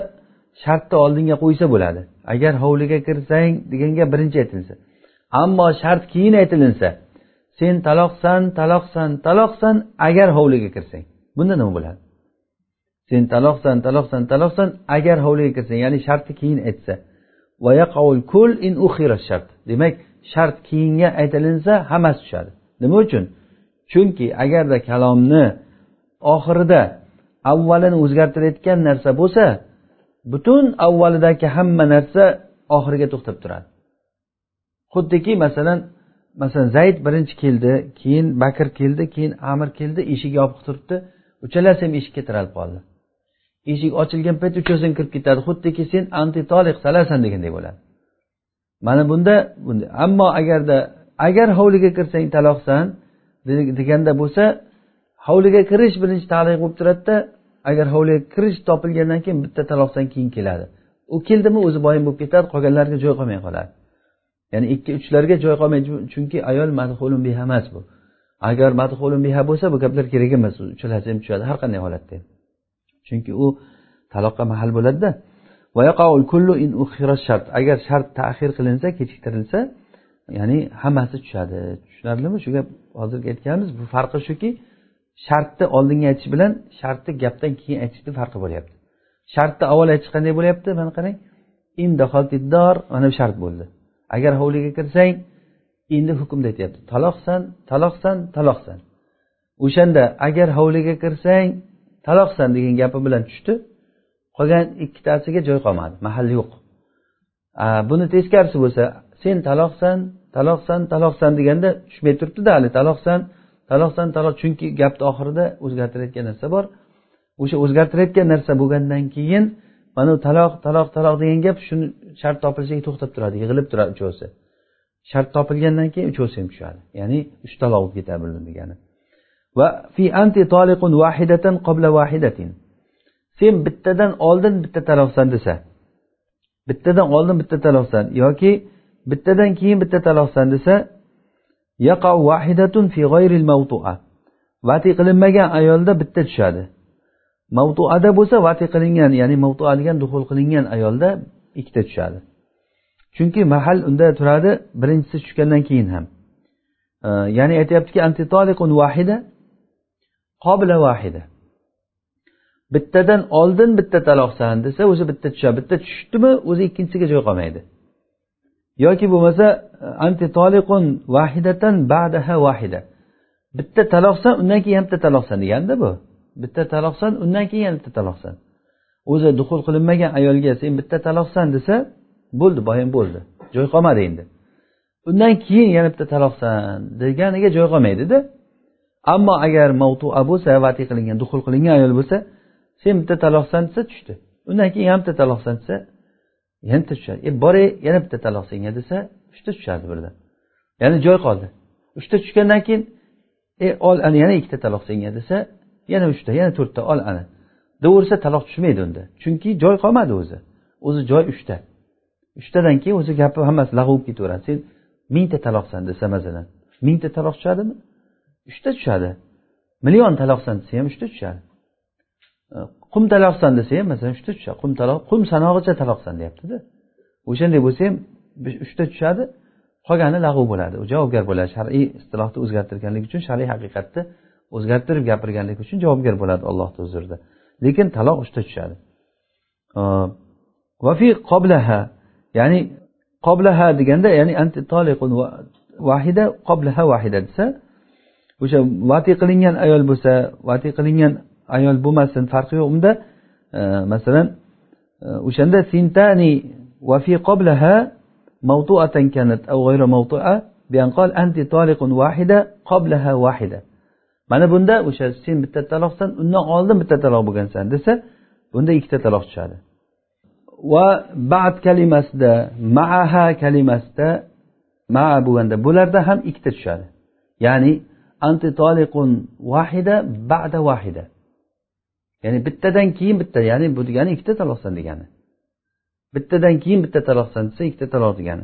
shartni oldinga qo'ysa bo'ladi. Agar hovliga kirsang degan gap birinchi aytilsa. Ammo shart keyin aytilinsa sen taloqsan taloqsan taloqsan agar hovliga kirsang bunda nima bo'ladi? Sen taloqsan taloqsan taloqsan agar hovliga kirsang ya'ni shartni keyin aytsa. Demak shart keyinga aytilinsa hammasi tushadi. Nima uchun? Chunki agarda kalomni oxirida avvalini o'zgartirayotgan narsa bo'lsa butun avvalidagi hamma narsa oxiriga to'xtab turadi. Xuddiki masalan masalan zayd birinchi keldi keyin bakr keldi keyin amir keldi eshik yopiq turibdi uchalasi ham eshikka tiralib qoldi. Eshik ochilgan payt uchovsini kirib ketadi xuddiki sen antitoliq salasan deganday bo'ladi. Mana bunda bunday ammo agarda agar hovliga kirsang taloqsan deganda bo'lsa hovliga kirish birinchi taliq bo'lib turadida agar hovliga kirish topilgandan keyin bitta taloqdan keyin keladi. U keldimi o'zi boyim bo'lib ketadi qolganlarga joy qolmay qoladi. Ya'ni ikki uchlarga joy qolmaydi chunki ayol madhulun biha emas bu. Agar madhulun biha bo'lsa bu gaplar kerak emas uchalasi ham tushadi har qanday holatda. Chunki u taloqqa mahal bo'ladida. Agar shart tahir qilinsa kechiktirilsa ya'ni hammasi tushadi. Tushunarlimi shu gap? Hozirgi aytganimiz bu farqi shuki shartni oldinga aytish bilan shartni gapdan keyin aytishni farqi bo'lyapti. Shartni avval aytish qanday bo'lyapti? Mana qarang. Mana bu shart bo'ldi. Agar hovliga kirsang endi hukmni aytyapti. Taloqsan taloqsan taloqsan. O'shanda agar hovliga kirsang taloqsan degan gapi bilan tushdi. Qolgan ikkitasiga joy qolmadi. Mahal yo'q. Buni teskarisi bo'lsa sen taloqsan taloqsan taloqsan deganda tushmay turibdida hali. Taloqsan taloqsan taloq. Chunki gapni oxirida o'zgartirayotgan narsa bor. O'sha o'zgartirayotgan narsa bo'lgandan keyin mana bu taloq taloq taloq degan gap shuni shart topilishiga to'xtab turadi yig'ilib turadi uchovsi shart topilgandan keyin uchovsi ham tushadi. Ya'ni uch taloq bo'lib ketadi buni degani. Va fi anti toliqun vahidatan qabla vahidatin sen bittadan oldin bitta taloqsan desa bittadan oldin bitta taloqsan yoki bittadan keyin bitta taloqsan desa vahidatun fi g'ayril mavtua vati qilinmagan ayolda bitta tushadi. Mavtuada bo'lsa vati qilingan ya'ni mavtua degan duxul qilingan ayolda ikkita tushadi. Chunki mahal unda turadi birinchisi tushgandan keyin ham. Ya'ni aytyaptiki antitoliqun vahida qobila vahida bittadan oldin bitta taloqsan desa o'zi bitta tushadi bitta tushdimi o'zi ikkinchisiga joy qolmaydi. Yoki bo'lmasa e, antitoliqun vahidatan ba'daha vahida. Bitta taloqsan undan keyin ham bitta taloqsan deganda bu. Bitta taloqsan undan keyin yana bitta taloqsan. O'zi duxul qilinmagan ayolga sen bitta taloqsan desa bo'ldi boyam bo'ldi. Joy qolmadi endi. Undan keyin yana bitta taloqsan deganiga joy qolmaydida ammo agar mavtua bo'lsa vati qilingan duxul qilingan ayol bo'lsa sen bitta taloqsan desa tushdi. Undan keyin yana bitta taloqsan desa yana bitta tushadi. E boray yana bitta taloq senga desa uchta tushadi birdan ya'ni joy qoldi. Uchta tushgandan keyin e ol ana yana ikkita taloq senga desa yana uchta yana to'rtta ol ana. Deyaversa taloq tushmaydi unda. Chunki joy qolmadi o'zi. O'zi joy uchta. Uchtadan keyin o'zi gapi hammasi lag'v bo'lib ketaveradi. Sen mingta taloqsan desa masalan. Mingta taloq tushadimi? Uchta tushadi. Million taloqsan desa ham uchta tushadi. Qum taloqsan desa ham masalan uchta tushadi. Qum taloq qum sanog'icha taloqsan deyaptida. O'shanday bo'lsa ham uchta tushadi qolgani lag'v bo'ladi. U javobgar bo'ladi. Shar'iy istilohni o'zgartirganligi uchun shar'iy haqiqatni o'zgartirib gapirganligi uchun javobgar bo'ladi allohni huzurida. Lekin taloq uchta tushadi. Vafi qoblaha ya'ni qoblaha deganda ya'ni anti toliqun vahida qoblaha vahida desa o'sha vati qilingan ayol bo'lsa vati qilingan ayol bo'lmasin farqi yo'q. Unda e, masalan e, o'shanda sintani va fi qablaha mavtuatan kanat au g'ayra mavtua bianqol anti taliqun wahida qablaha wahida. Mana bunda o'sha sen bitta taloqsan undan oldin bitta taloq bo'lgansan desa bunda ikkita taloq tushadi. Va bad kalimasida maaha kalimasida maa bo'lganda bularda ham ikkita tushadi. Ya'ni anti toliqun vahida ba'da vahida ya'ni bittadan keyin bitta ya'ni bu degani ikkita taloqsan degani. Bittadan keyin bitta taloqsan desa ikkita taloq degani.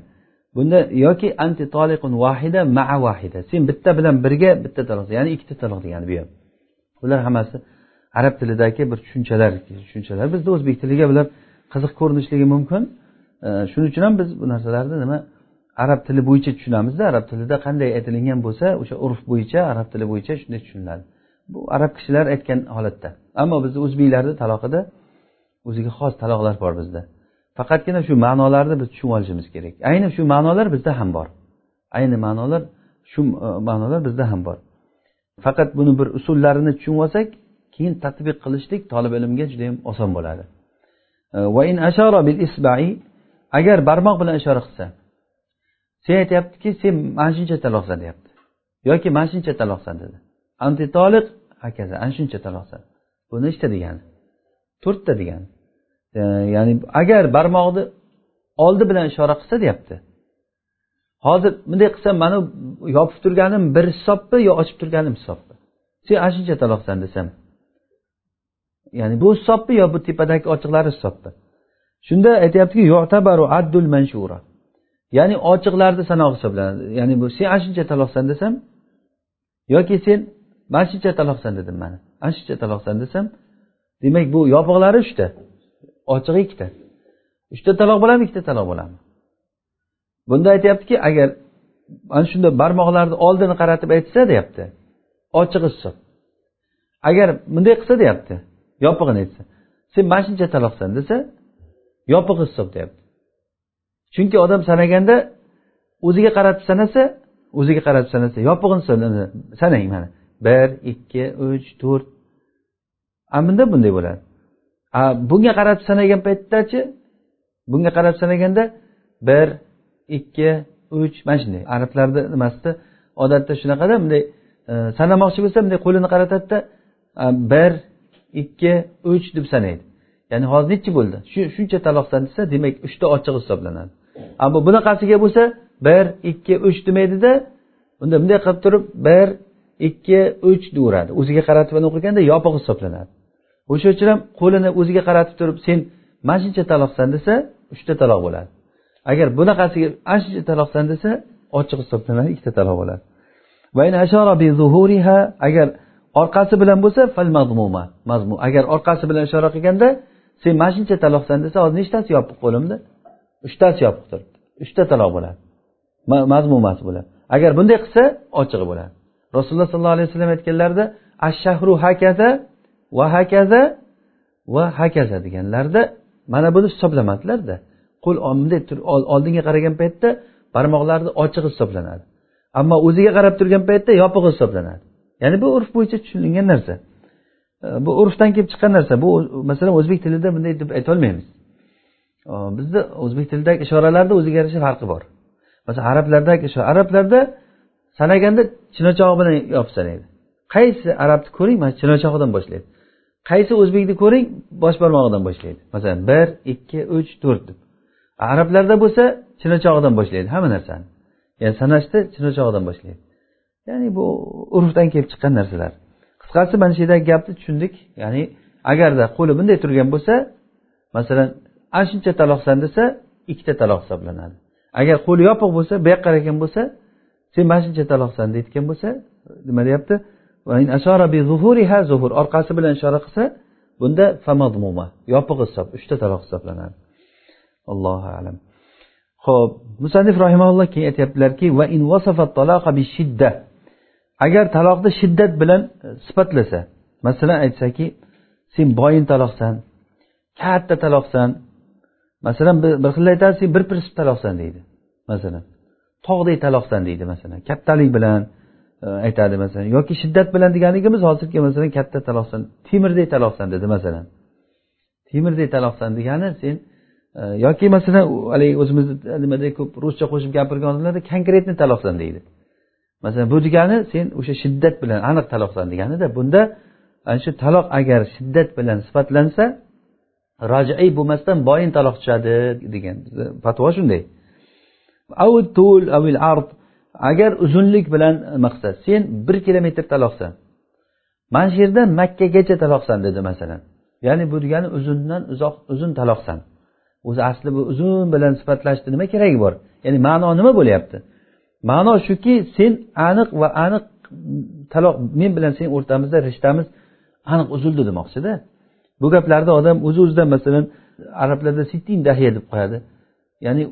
Bunda yoki anti toliqun vahida maa vahida. Sen bitta bilan birga bitta taloq ya'ni ikkita taloq degani bu ham. Bular hammasi arab tilidagi bir tushunchalar tushunchalar. Bizda o'zbek tiliga bular qiziq ko'rinishligi mumkin. Shuning uchun ham biz bu narsalarni nima arab tili bo'yicha tushunamizda. Arab tilida qanday aytilingan bo'lsa o'sha urf bo'yicha arab tili bo'yicha shunday tushuniladi. Bu arab kishilar aytgan holatda. Ammo bizni o'zbeklarni taloqida o'ziga xos taloqlar bor bizda. Faqatgina shu ma'nolarni biz tushunib olishimiz kerak. Ayni shu ma'nolar bizda ham bor. Ayni ma'nolar shu e, ma'nolar bizda ham bor. Faqat buni bir usullarini tushunib olsak keyin tadbiq qilishlik tolib ilmga judayam oson bo'ladi. E, agar barmoq bilan ishora qilsa sen aytyaptiki sen mana shuncha taloqsan deyapti. Yoki mana shuncha taloqsan dedi. Antitoliq hokazo ana shuncha taloqsan. Bu nechta degani to'rtta degani ya'ni agar barmog'ini oldi bilan ishora qilsa deyapti. Hozir bunday qilsam mana yopib turganim bir hisobmi yo ochib turganim hisobmi? Sen ana shuncha taloqsan desam. Ya'ni bu hisobmi yo bu tepadagi ochiqlari hisobmi? Shunda aytyaptiki addul manshura. Ya'ni ochiqlarni sanog'i hisoblanadi. Ya'ni bu sen ana shuncha taloqsan desam yoki sen mana shuncha taloqsan dedim mana ana shuncha taloqsan desam demak bu yopiqlari uchta. Ochig'i ikkita. Uchta taloq bo'ladimi ikkita taloq bo'ladimi bunda aytyaptiki agar mana shunday barmoqlarni oldini qaratib aytsa deyapti ochiq hisob agar bunday qilsa deyapti yopig'ini aytsa. Sen mana shuncha taloqsan desa yopiq hisob deyapti. Chunki odam sanaganda o'ziga qaratib sanasa o'ziga qaratib sanasa yopig'ini sanang mana. Bir ikki uch to'rt. Ana bunda bunday bo'ladi. A bunga qarab sanagan paytdachi bunga qarab sanaganda bir ikki uch mana shunday. Arablarni nimasida odatda shunaqada bunday e, sanamoqchi bo'lsa bunday qo'lini qaratadida bir ikki uch deb sanaydi. Ya'ni hozir nechi bo'ldi? Shu shuncha taloqsan desa demak uchta ochiq hisoblanadi. Ammo bunaqasiga bo'lsa bir ikki uch demaydida unda bunday qilib turib bir ikki uch deyaveradi o'ziga qaratib o'qiganda yopiq hisoblanadi. O'sha uchun ham qo'lini o'ziga qaratib turib sen mana shuncha taloqsan desa uchta taloq bo'ladi. Agar bunaqasiga ana shuncha taloqsan desa ochiq hisoblanadi ikkita taloq bo'ladi. Agar orqasi bilan bo'lsa fal mazmuma mazmu agar orqasi bilan ishora qilganda sen mana shuncha taloqsan desa hozir nechtasi yopiq qo'limda? Uchtasi yopiq turibdi. Uchta taloq bo'ladi. Mazmumasi bo'ladi. Agar bunday qilsa ochig'i bo'ladi. Rasululloh sollallohu alayhi vasallam aytganlarida ashahru hakaza va hakaza va hakaza deganlarida mana buni hisoblamadilarda. Qo'l bunday oldinga qaragan paytda barmoqlarni ochiq hisoblanadi. Ammo o'ziga qarab turgan paytda yopiq hisoblanadi. Ya'ni bu urf bo'yicha tushunilgan narsa. Bu urfdan kelib chiqqan narsa. Bu masalan o'zbek tilida bunday deb aytolmaymiz. Bizni o'zbek tilidagi ishoralarni o'ziga yarasha farqi bor. Masalan arablardagi arablarda sanaganda chinochog'i bilan yopib sanaydi qaysi arabni ko'ring mana chinochog'idan boshlaydi. Qaysi o'zbekni ko'ring bosh barmog'idan boshlaydi. Masalan bir ikki uch to'rt deb. Arablarda bo'lsa chinochog'idan boshlaydi hamma narsani. Ya'ni sanashda chinochog'idan boshlaydi. Ya'ni bu urfdan kelib chiqqan narsalar. Qisqasi mana shu yerdagi gapni tushundik. Ya'ni agarda qo'li bunday turgan bo'lsa masalan ana shuncha taloqsan desa ikkita taloq hisoblanadi. Agar qo'li yopiq bo'lsa bu yoqqa qaragan bo'lsa sen mana shuncha taloqsan deyotgan bo'lsa nima deyapti? Zuhur orqasi bilan ishora qilsa bunda famadmuma yopiq hisob uchta taloq hisoblanadi. Allohu alam. Ho'p musanif rahimaulloh keyin aytyaptilarki va in bi shidda. Agar taloqni shiddat bilan sifatlasa masalan aytsaki sen boyin taloqsan katta taloqsan masalan bir xil aytadi sen bir prinsip taloqsan deydi masalan. Tog'day taloqsan deydi masalan. Kattalik bilan e, aytadi masalan. Yoki shiddat bilan deganligimiz hozirgi masalan katta taloqsan temirdek taloqsan dedi masalan. Temirdek taloqsan degani sen e, yoki masalan haligi o'zimizni nimada ko'p ruscha qo'shib gapirgan odamlarda konkretniy taloqsan deydi. Masalan bu degani sen o'sha shiddat bilan aniq taloqsan deganida bunda ana shu taloq agar shiddat bilan sifatlansa rojiy bo'lmasdan boyin taloq tushadi degan. Fatvo shunday. Avil ard. Agar uzunlik bilan maqsad sen bir kilometr taloqsan. Mana shu yerdan makkagacha taloqsan dedi masalan. Ya'ni bu degani uzundan uzoq uzun taloqsan. O'zi asli bu uzun bilan sifatlashni nima keragi bor? Ya'ni ma'no nima bo'lyapti? Ma'no shuki sen aniq va aniq taloq men bilan sen o'rtamizda rishtamiz aniq uzildi demoqchida bu gaplarni odam o'zi o'zidan masalan arablarda sittin dahiya deb qo'yadi. Ya'ni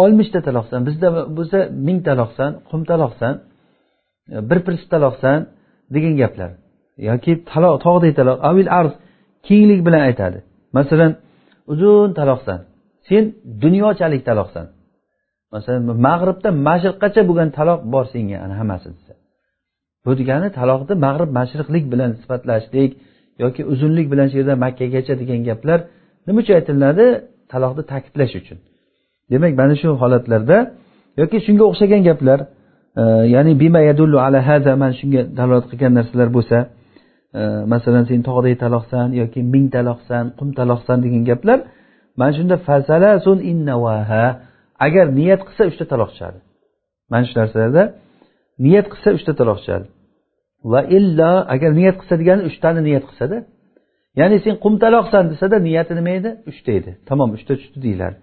oltmishta taloqsan bizda bo'lsa ming taloqsan qum taloqsan e, bir pirs taloqsan degan gaplar. Yoki taloq tog'dek taloq avil arz kenglik bilan aytadi. Masalan uzun taloqsan sen dunyochalik taloqsan. Masalan mag'ribdan mashriqqacha bo'lgan taloq bor senga ana hammasi desa. Bu degani taloqni mag'rib mashriqlik bilan sifatlashlik yoki uzunlik bilan shu yerda makkagacha degan gaplar nima uchun aytiladi? Taloqni ta'kidlash uchun. Demak mana shu holatlarda yoki shunga o'xshagan gaplar e, ya'ni bima yadullu ala hada mana shunga dalolat qilgan narsalar bo'lsa e, masalan sen tog'day taloqsan yoki ming taloqsan qum taloqsan degan gaplar mana shunda fasalasun innavaha agar niyat qilsa uchta taloq tushadi mana shu narsalarda niyat qilsa uchta taloq tushadi va illo agar niyat qilsa degani uchtani niyat qilsada ya'ni sen qumtaloqsan desada niyati nima edi? Uchta edi. Tamom uchta tushdi deyiladi.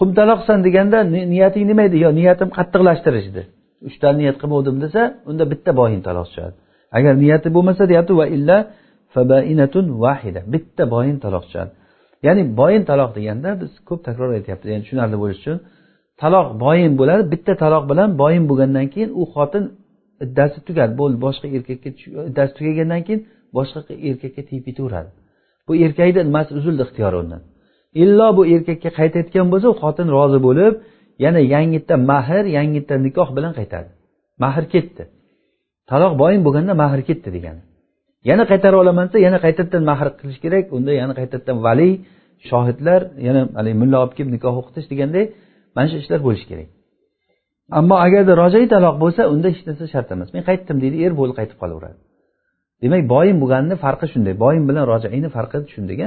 Qumtaloqsan deganda niyating nima edi? Yo niyatim qattiqlashtirish edi uchta niyat qilmovdim desa unda bitta boyin taloq tushadi agar niyati bo'lmasa deyapti va illa fabainatun vahida bitta boyin taloq tushadi ya'ni boyin taloq deganda biz ko'p takror aytyapmiz. Ya'ni tushunarli bo'lishi uchun taloq boyin bo'ladi bitta taloq bilan boyin bo'lgandan keyin u xotin iddasi tugadi. Bo'ldi boshqa erkakka iddasi tugagandan keyin boshqa erkakka tegib ketaveradi bu erkakni nimasi uzildi ixtiyori undan. Illo bu erkakka qaytayotgan bo'lsa u xotin rozi bo'lib yana yangitdan mahr yangitdan nikoh bilan qaytadi. Mahr ketdi. Taloq boyin bo'lganda mahr ketdi degani yana qaytarib olaman desa yana qaytadan mahr qilish kerak unda yana qaytadan valiy shohidlar yana haligi mulla olib kelib nikoh o'qitish deganday mana shu ishlar bo'lishi kerak. Ammo agarda rojai taloq bo'lsa unda hech narsa shart emas. Men qaytdim deydi er bo'ldi qaytib qolaveradi. Demak boyin bo'lganini farqi shunday. Boyin bilan rojaini farqi tushundik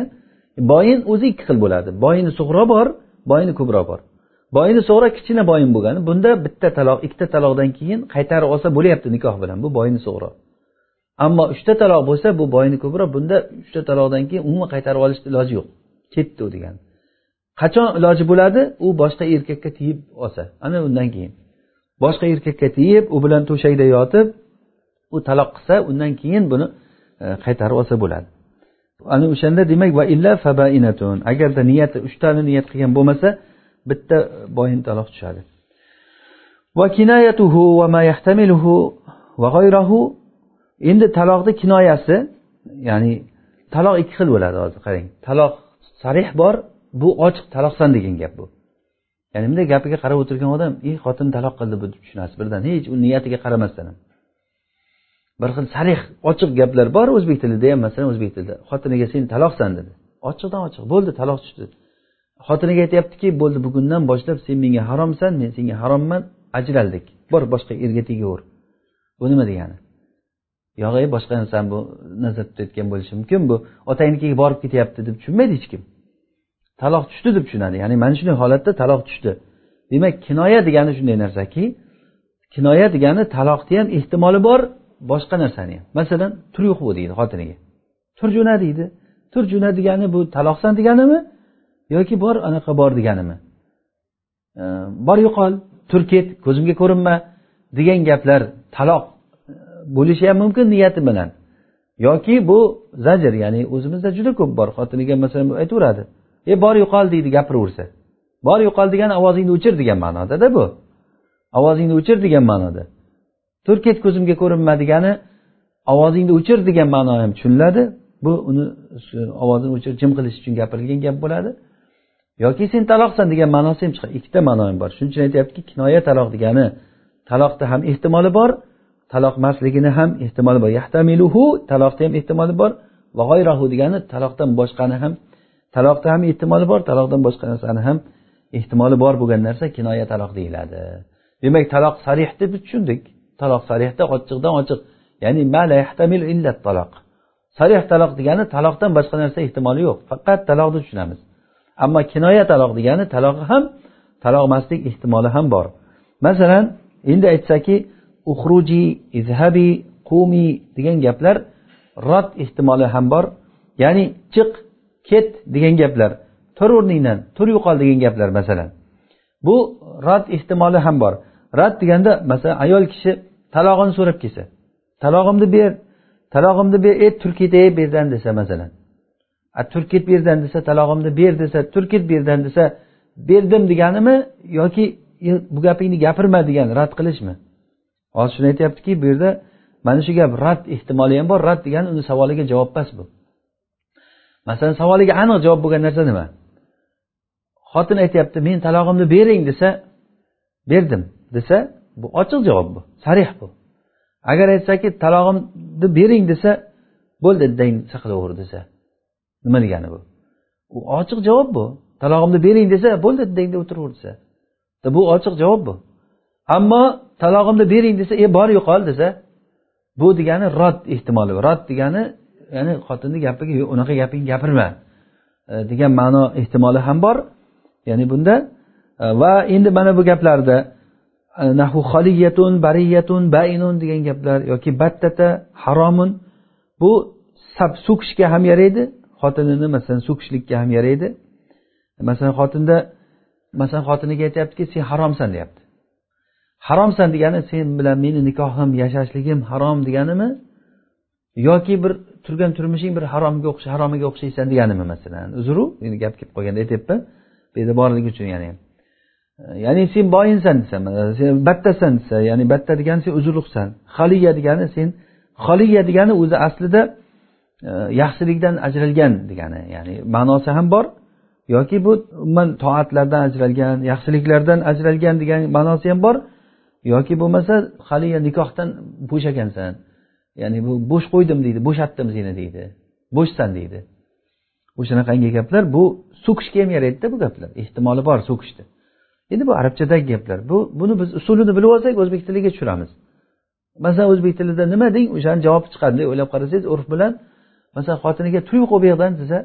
boyin o'zi ikki xil bo'ladi. Boyini sug'ro bor boyini kubro bor. Boyini sug'ro kichkina boyin bo'lgani bunda bitta taloq ikkita taloqdan keyin qaytarib olsa bo'lyapti nikoh bilan bu boyini sug'ro ammo uchta taloq bo'lsa bu boyini kubro bunda uchta taloqdan keyin umuman qaytarib olishni iloji yo'q. Ketdi u degani. Qachon iloji bo'ladi? U boshqa erkakka tegib olsa. Ana undan keyin. Boshqa erkakka tegib u bilan to'shakda yotib u taloq qilsa undan keyin buni e, qaytarib olsa bo'ladi. Ana o'shanda demak va illa fabainatun. Agarda niyati uchtani niyat qilgan bo'lmasa bitta boyin taloq tushadi. Va kinoyatuhu va ma yahtamiluhu va g'ayrahu. Endi taloqni kinoyasi ya'ni taloq ikki xil bo'ladi hozir qarang. Taloq sarih bor bu ochiq taloqsan degan gap bu. Ya'ni bunday gapiga qarab o'tirgan odam ey xotin taloq qildi bu tushunasiz birdan hech u niyatiga qaramasdan ham. Bir xil sarih ochiq gaplar bor o'zbek tilida ham masalan o'zbek tilida. Xotiniga sen taloqsan dedi. Ochiqdan ochiq bo'ldi taloq tushdi xotiniga aytyaptiki bo'ldi bugundan boshlab sen menga haromsan men senga haromman ajraldik. Bor boshqa erga tegaver bu nima degani? Yo'q ey boshqa narsani bu nazarda tutayotgan bo'lishi mumkin. Bu otangnikiga borib ketyapti deb tushunmaydi hech kim. Taloq tushdi deb tushunadi. Ya'ni mana shunday holatda taloq tushdi. Demak kinoya degani shunday narsaki kinoya degani taloqni ham ehtimoli bor boshqa narsani. Ham masalan tur yo'q bu deydi xotiniga. Tur jo'na deydi. Tur jo'na degani bu taloqsan deganimi yoki bor anaqa bor deganimi? Bor yo'qol tur ket ko'zimga ko'rinma degan gaplar taloq e, bo'lishi ham mumkin niyati bilan. Yoki bu zajr ya'ni o'zimizda juda ko'p bor xotiniga masalan aytaveradi. E bor yo'qol deydi gapiraversa. Bor yo'qol degani ovozingni o'chir degan ma'nodada bu. Ovozingni o'chir degan ma'noda. Tur ket ko'zimga ko'rinma degani ovozingni o'chir degan ma'no ham tushuniladi. Bu uni ovozini o'chir jim qilish uchun gapirilgan gap bo'ladi. Yoki sen taloqsan degan ma'nosi ham chiqadi ikkita ma'no ham bor. Shuning uchun aytyaptiki kinoya taloq degani taloqni ham ehtimoli bor taloq emasligini ham ehtimoli bor. Yahtamiluhu taloqni ham ehtimoli bor. Va g'oyrahu degani taloqdan boshqani ham taloqda ham ehtimoli bor taloqdan boshqa narsani ham ehtimoli bor bo'lgan narsa kinoya taloq deyiladi. Demak taloq sarih deb tushundik. Taloq sarihda ochiqdan ochiq ya'ni taloq sarih taloq degani taloqdan boshqa narsa ehtimoli yo'q faqat taloqni tushunamiz. Ammo kinoya taloq degani talog'i ham taloq emaslik ehtimoli ham bor. Masalan endi aytsaki uxruji izhabi qumi degan gaplar rod ehtimoli ham bor. Ya'ni chiq ket degan gaplar tur o'rningdan tur yo'qol degan gaplar masalan. Bu rad ehtimoli ham bor. Rad deganda masalan ayol kishi talog'ini so'rab kelsa talog'imni ber talog'imni ber e tur ketay berdan desa masalan. A turkit berdan desa talog'imni ber desa turkit berdan desa berdim deganimi yoki bu gapingni gapirma degan rad qilishmi? Hozir shuni aytyaptiki bu yerda mana shu gap rad ehtimoli ham bor rad degani uni savoliga javob emas bu. Masalan savoliga aniq javob bo'lgan narsa nima? Xotin aytyapti men talog'imni bering desa berdim desa bu ochiq javob bu. Sarih bu. Agar aytsaki talog'imni bering desa bo'ldi iddangni saqlaver desa. Nima degani bu? U ochiq javob bu. Talog'imni bering desa bo'ldi iddangda o'tiraver desa. Bu ochiq javob bu. Ammo talog'imni bering desa e bor yo'qol desa bu degani rod ehtimoli rod degani ya'ni xotinni gapiga yo'q unaqa gapingni gapirma e, degan ma'no ehtimoli ham bor. Ya'ni bunda e, va endi mana bu gaplarda nahu xoliyatun bariyatun bainun degan gaplar yoki battata haromun bu so'kishga ham yaraydi xotinini masalan so'kishlikka ham yaraydi masalan xotinda masalan xotiniga aytyaptiki sen haromsan deyapti haromsan degani sen bilan meni nikohim yashashligim harom deganimi yoki bir turgan turmushing bir haromga o'xshay haromiga o'xshaysan deganimi masalan uzru endi gap kelib qolganda aytyapman bu yerda borligi uchun ya'ni ya'ni sen boy inson desa sen battasan desa ya'ni batta degani sen uzurliqsan haliya degani sen holiya degani o'zi aslida e, yaxshilikdan ajralgan degani. Ya'ni ma'nosi ham bor yoki bu umuman toatlardan ajralgan yaxshiliklardan ajralgan degan ma'nosi ham bor yoki bo'lmasa haliya nikohdan bo'shagansan. Ya'ni bu bo'sh qo'ydim deydi bo'shatdim seni deydi bo'shsan deydi. O'shanaqangi gaplar? Bu so'kishga ham yaraydida bu gaplar. Ehtimoli bor so'kishni endi bu arabchadagi gaplar. Bu buni biz usulini bilib olsak o'zbek tiliga tushiramiz. Masalan o'zbek tilida nima deng o'shani javobi chiqadi deb o'ylab qarasangiz urf bilan masalan xotiniga tur yo'qol bu yoqdan desa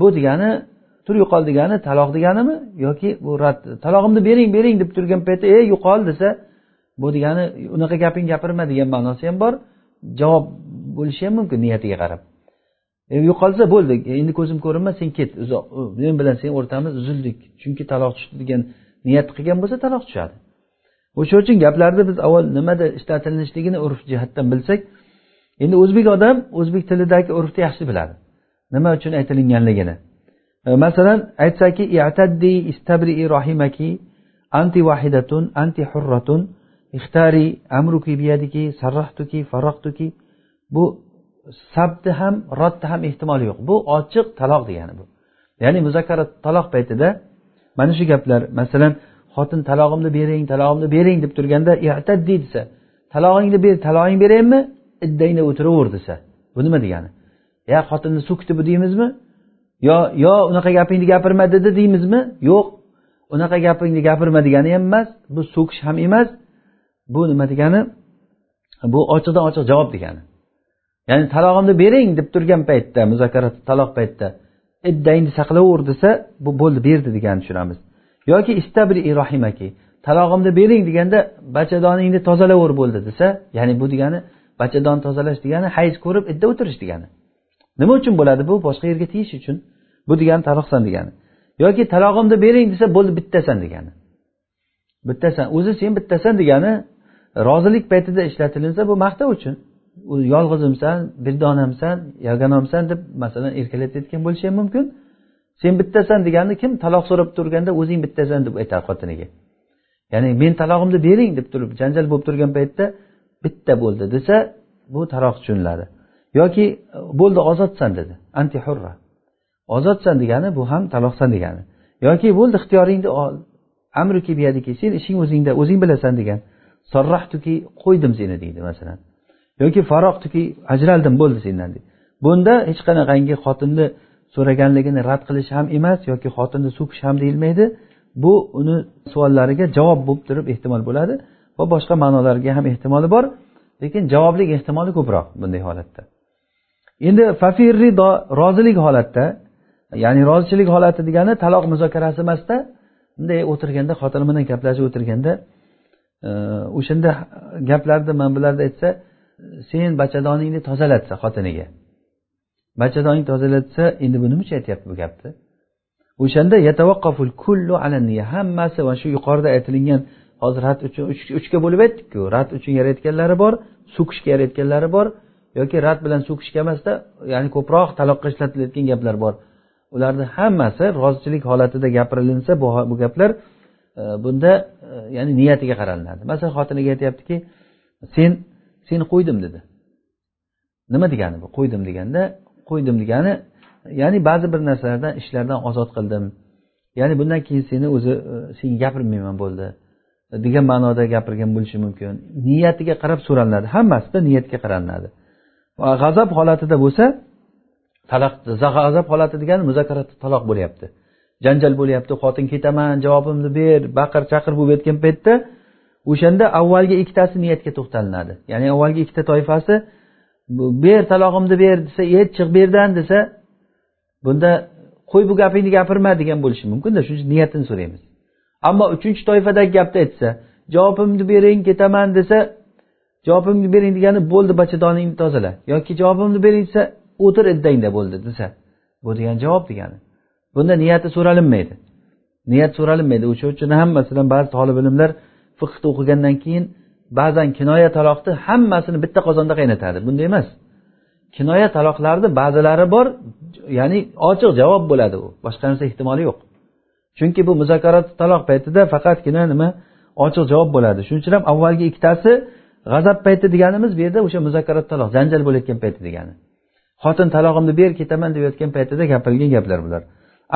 bu degani tur yo'qol degani taloq deganimi? Yoki bu rad talog'imni bering bering deb turgan paytda ey yo'qol desa bu degani unaqa gaping gapirma degan ma'nosi ham bor. Javob bo'lishi ham mumkin niyatiga qarab. E, yo'qolsa bo'ldi endi ko'zim ko'rinma sen ket uzoq men bilan sen o'rtamiz uzildik. Chunki taloq tushdi degan niyat qilgan bo'lsa taloq tushadi. O'sha uchun gaplarni biz avval nimada ishlatilishligini urf jihatdan bilsak endi o'zbek odam o'zbek tilidagi urfni yaxshi biladi. Nima uchun aytilinganligini. E, masalan aytsaki i'taddi istabri rohimaki anti vahidatun anti hurratun ixtari amruki biyadiki sarrahtuki farrohtuki bu sabni ham roddi ham ehtimoli yo'q. Bu ochiq taloq degani bu. Ya'ni muzakkara taloq paytida mana shu gaplar masalan xotin talog'imni bering talog'imni bering deb turganda i'taddi desa talog'ingni ber talog'ing beraymi iddangda o'tiraver desa. Bu nima degani? Ya xotinni so'kdi bu deymizmi? Yo yo unaqa gapingni gapirma dedi deymizmi? Yo'q unaqa gapingni gapirma degani ham emas bu so'kish ham emas. Bu nima degani? Bu ochiqdan ochiq javob degani. Ya'ni talog'imni bering deb turgan paytda muzokara taloq paytida iddangni saqlaver desa bu bo'ldi berdi degani tushunamiz. Yoki istabri rohimaki talog'imni bering deganda bachadoningni tozalaver bo'ldi desa ya'ni bu degani bachadon tozalash degani hayz ko'rib idda o'tirish degani. Nima uchun bo'ladi bu? Boshqa yerga tegish uchun. Bu degani taloqsan degani. Yoki talog'imni bering desa bo'ldi bittasan degani. Bittasan o'zi sen bittasan degani rozilik paytida ishlatilinsa bu maqtov uchun. Yolg'izimsan bir donamsan yagonamsan deb masalan erkalatayotgan bo'lishi ham mumkin. Sen bittasan degani kim taloq so'rab turganda o'zing bittasan deb aytadi xotiniga. Ya'ni men talog'imni bering deb turib janjal bo'lib turgan paytda bitta bo'ldi desa bu taloq tushuniladi. Yoki bo'ldi ozodsan dedi. Anti hurra ozodsan degani bu ham taloqsan degani. Yoki bo'ldi ixtiyoringni ol amruki biyadiki sen ishing o'zingda o'zing bilasan degan. Sorrahtuki qo'ydim seni deydi masalan. Yoki faroqtuki ajraldim bo'ldi sendan deb. Bunda hech qanaqangi xotinni so'raganligini rad qilish ham emas yoki xotinni so'kish ham deyilmaydi. Bu uni savollariga javob bo'lib turib ehtimol bo'ladi va boshqa ma'nolarga ham ehtimoli bor lekin javoblik ehtimoli ko'proq bunday holatda. Endi fafir rido rozilik holatda ya'ni rozichilik holati degani taloq muzokarasi emasda bunday o'tirganda xotini bilan gaplashib o'tirganda e, o'shanda gaplarni mana bularni aytsa sen bachadoningni tozalatsa xotiniga. Bachadoning tozalatsa endi bu nima uchun aytyapti bu gapni? O'shanda yatavaqqaful kullu alaniya hammasi mana shu yuqorida aytilingan hozir rad uchun uchga bo'lib aytdikku rad uchun yarayotganlari bor so'kishga yarayotganlari bor yoki rad bilan so'kishga emasda ya'ni ko'proq taloqqa ishlatilayotgan gaplar bor. Ularni hammasi rozichilik holatida gapirilinsa bu, bu gaplar e, bunda e, ya'ni niyatiga qaralinadi. Masalan xotiniga aytyaptiki sen seni qo'ydim dedi. Nima degani bu? Qo'ydim deganda qo'ydim degani ya'ni ba'zi bir narsalardan ishlardan ozod qildim. Ya'ni bundan keyin seni o'zi e, senga gapirmayman bo'ldi. Degan ma'noda gapirgan bo'lishi mumkin. Niyatiga qarab so'ralinadi. Hammasida niyatga qaralinadi g'azab holatida bo'lsa taloq g'azab holati degani muzokkarada taloq bo'lyapti. Janjal bo'lyapti. Xotin ketaman javobimni ber baqir chaqir bo'lib yotgan paytda o'shanda avvalgi ikkitasi niyatga to'xtalinadi. Ya'ni avvalgi ikkita toifasi ber talog'imni ber desa et chiq bu yerdan desa bunda qo'y bu gapingni gapirma degan bo'lishi mumkinda shuning uchun niyatini so'raymiz. Ammo uchinchi toifadagi gapni aytsa javobimni bering ketaman desa javobimni bering degani bo'ldi bachadoningni tozala yoki javobimni bering desa o'tir iddangda bo'ldi desa bu degani javob degani. Bunda niyati so'ralinmaydi. Niyat so'ralinmaydi. O'sha uchun ham masalan ba'zi tolib ilmlar fiqhni o'qigandan keyin ba'zan kinoya taloqni hammasini bitta qozonda qaynatadi bunday emas. Kinoya taloqlarni ba'zilari bor ya'ni ochiq javob bo'ladi u. Boshqa narsa ehtimoli yo'q. Chunki bu muzokarat taloq paytida faqatgina nima ochiq javob bo'ladi. Shuning uchun ham avvalgi ikkitasi g'azab payti deganimiz bu yerda o'sha muzokkarat taloq janjal bo'layotgan payti degani. Xotin talog'imni ber ketaman deyayotgan paytida gapirilgan gaplar bular.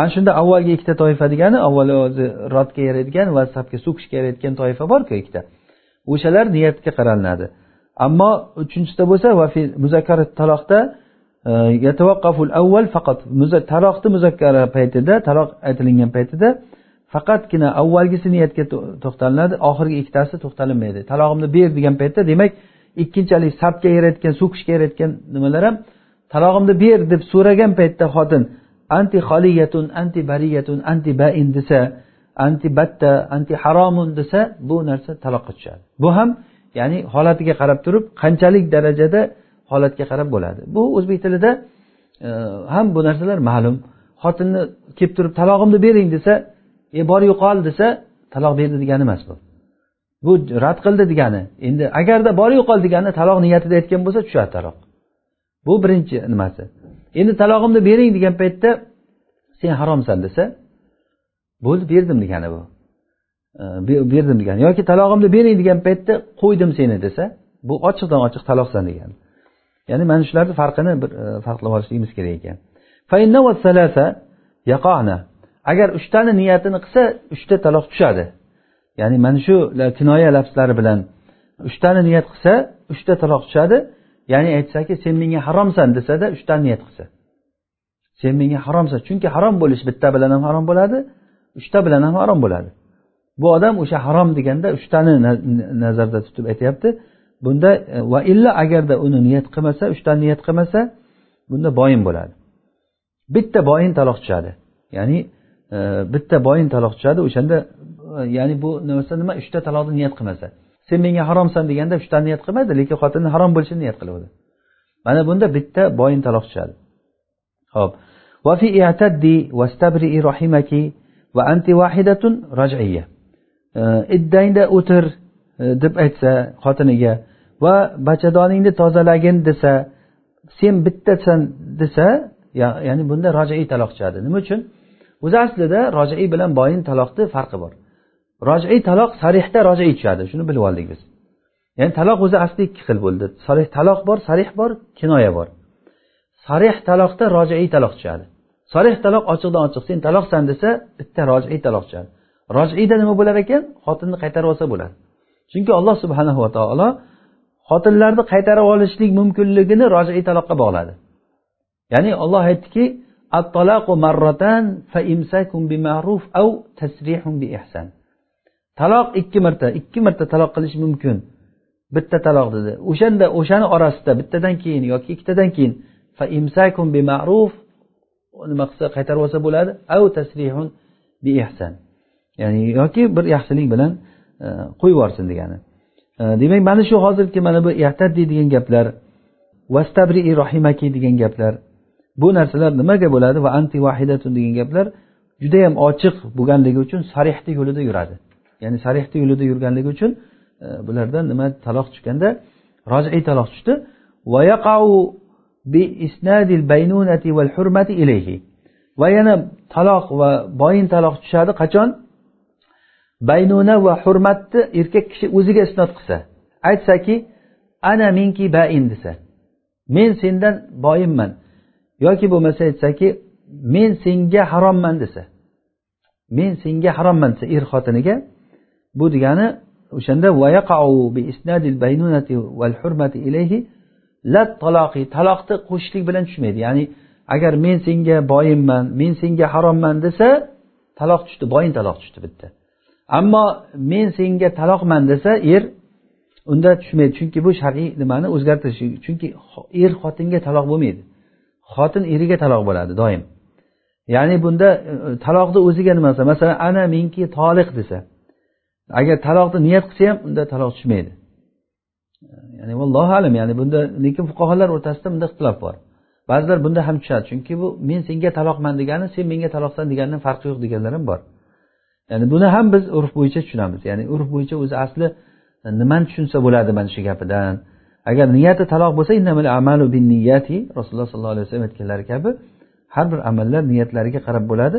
Ana shunda avvalgi ikkita toifa degani avvalo o'zi rodga yaraydigan va safga so'kishga yarayotgan toifa borku ikkita. O'shalar niyatga qaralinadi ammo uchinchisida bo'lsa muzakkar taloqda e, yatavaqqaful avval faqat taloqni muzakkara paytida taloq aytilingan paytida faqatgina avvalgisi niyatga to'xtalinadi oxirgi ikkitasi to'xtalinmaydi. Talog'imni ber degan paytda demak ikkinchalik safga yarayotgan so'kishga yarayotgan nimalar ham talog'imni ber deb so'ragan paytda xotin anti xoliyatun anti bariyatun anti bain desa anti batta anti haromun desa bu narsa taloqqa tushadi bu ham ya'ni holatiga qarab turib qanchalik darajada holatga qarab bo'ladi. Bu o'zbek tilida e, ham bu narsalar ma'lum. Xotinni kelib turib talog'imni bering desa e bor yo'qol desa taloq berdi degani emas bu. Bu rad qildi degani. Endi agarda bor yo'qol degani taloq niyatida aytgan bo'lsa tushadi taloq bu birinchi nimasi. Endi talog'imni bering degan paytda sen haromsan desa bo'ldi berdim degani bu. Berdim degani. Yoki talog'imni bering degan paytda qo'ydim seni desa bu ochiqdan ochiq taloqsan degani. Ya'ni mana shularni farqini bir e, farqlab olishligimiz kerak ekan. Agar uchtani niyatini qilsa uchta taloq tushadi. Ya'ni mana shu kinoya lafzlari bilan uchtani niyat qilsa uchta taloq tushadi. Ya'ni aytsaki sen menga haromsan desada uchta niyat qilsa. Sen menga haromsan. Chunki harom bo'lish bitta bilan ham harom bo'ladi uchta bilan ham harom bo'ladi. Bu odam o'sha harom deganda uchtani nazarda tutib aytyapti. Bunda e, va illa agarda uni niyat qilmasa uchtani niyat qilmasa bunda boyin bo'ladi. Bitta boyin taloq tushadi. Ya'ni e, bitta boyin taloq tushadi o'shanda e, ya'ni bu narsa nima? Uchta taloqni niyat qilmasa. sen menga haromsan deganda uchtani niyat qilmaydi lekin xotinni harom bo'lishini niyat qiladi mana bunda bitta boyin taloq tushadi ho'p وفي اعتدي واستبرئي رحمك وأنت واحدة رجعية iddangda o'tir deb aytsa xotiniga va bachadoningni tozalagin desa sen bittasan desa ya'ni bunda rojiiy taloq chiqadi nima uchun o'zi aslida rojiiy bilan boyin taloqni farqi bor Rojiy taloq sarihda rojiy tushadi. Shuni bilib oldik biz. Ya'ni taloq o'zi asli ikki xil bo'ldi. Sarih taloq bor sarih bor kinoya bor. Sarih taloqda rojiy taloq tushadi. Sarih taloq ochiqdan ochiq. Sen taloqsan desa bitta rojiy taloq tushadi. Rojiyda nima bo'lar ekan? Xotinni qaytarib olsa bo'ladi chunki alloh subhanahu va taolo xotinlarni qaytarib olishlik mumkinligini rojiy taloqqa bog'ladi. Ya'ni olloh aytdiki taloq ikki marta ikki marta taloq qilish mumkin. Bitta taloq dedi. O'shanda o'shani orasida bittadan keyin yoki ikkitadan keyin fa imsakun bi ma'ruf nima qilsa qaytarib olsa bo'ladi av tasrihun bi ihsan. Ya'ni yoki bir yaxshilik bilan e, qo'yib yuborsin degani. E, demak mana shu hozirgi mana bu yahtaddi degan gaplar vastabri rohimaki degan gaplar bu narsalar nimaga bo'ladi? Va anti vahidatun degan gaplar judayam ochiq bo'lganligi uchun sarihni yo'lida yuradi. Ya'ni sarihni yo'lida yurganligi uchun e, bulardan nima taloq tushganda rojiiy taloq tushdi. Va yana taloq va boyin taloq tushadi qachon? Baynuna va hurmatni erkak kishi o'ziga isnot qilsa. Aytsaki ana minki bain desa. Men sendan boyimman yoki bo'lmasa aytsaki men senga haromman desa. Men senga haromman desa er xotiniga bu degani o'shanda taloqni qo'shishlik bilan tushmaydi. Ya'ni agar men senga boyimman men senga haromman desa taloq tushdi boyin taloq tushdi bitta. Ammo men senga taloqman desa er unda tushmaydi. Chunki bu shar'iy nimani o'zgartirish chunki er xotinga taloq bo'lmaydi. Xotin eriga taloq bo'ladi doim. Ya'ni bunda e, taloqni o'ziga nima masalan ana menki toliq desa. Agar taloqni niyat qilsa ham unda taloq tushmaydi. Ya'ni vallohu alam ya'ni bunda lekin fuqarolar o'rtasida bunda ixtilof bor. Ba'zilar bunda ham tushadi chunki bu men senga taloqman degani sen menga taloqsan deganidan farqi yo'q deganlar ham bor. Ya'ni buni ham biz urf bo'yicha tushunamiz. Ya'ni urf bo'yicha o'zi asli e, nimani tushunsa bo'ladi mana shu gapidan. Agar niyati taloq bo'lsa amalu bin niyati rasululloh sollallohu alayhi vasallam aytganlari kabi har bir amallar niyatlariga qarab bo'ladi.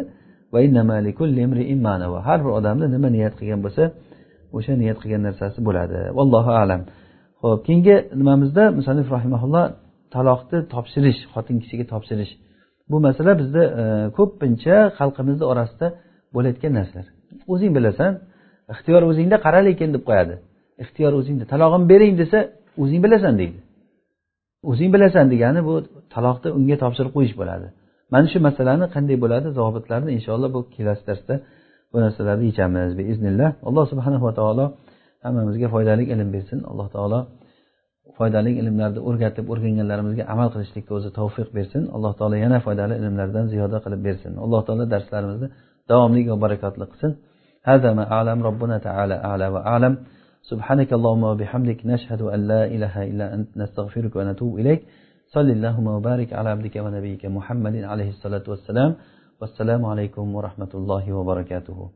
Har bir odamni nima niyat qilgan bo'lsa o'sha niyat qilgan narsasi bo'ladi. Vallohu alam. Ho'p keyingi nimamizda musanif rahimaulloh taloqni topshirish xotin kishiga topshirish. Bu masala bizda e, ko'pincha xalqimizni orasida bo'layotgan narsalar. O'zing bilasan ixtiyor o'zingda qara lekin deb qo'yadi. Ixtiyor o'zingda talog'imni bering desa o'zing bilasan deydi. O'zing bilasan degani bu taloqni unga topshirib qo'yish bo'ladi. mana shu masalani qanday bo'ladi zavobitlarini inshaalloh bu kelasi darsda bu narsalarni yechamiz biiznillah alloh subhanava taolo hammamizga foydali ilm bersin alloh taolo foydali ilmlarni o'rgatib o'rganganlarimizga amal qilishlikka o'zi tavfiq bersin alloh taolo yana foydali ilmlardan ziyoda qilib bersin alloh taolo darslarimizni davomli va barakotli qilsin هذا ما أعلم ربنا تعالى أعلى وأعلم سبحانك اللهم وبحمدك نشهد أن لا إله إلا أنت نستغفرك ونتوب إليك sollallohu mubarak ala abdika va nabiyika muhammadin alayhissalotu vassalam vassalomu alaykum va rahmatullohi va barakatuhu.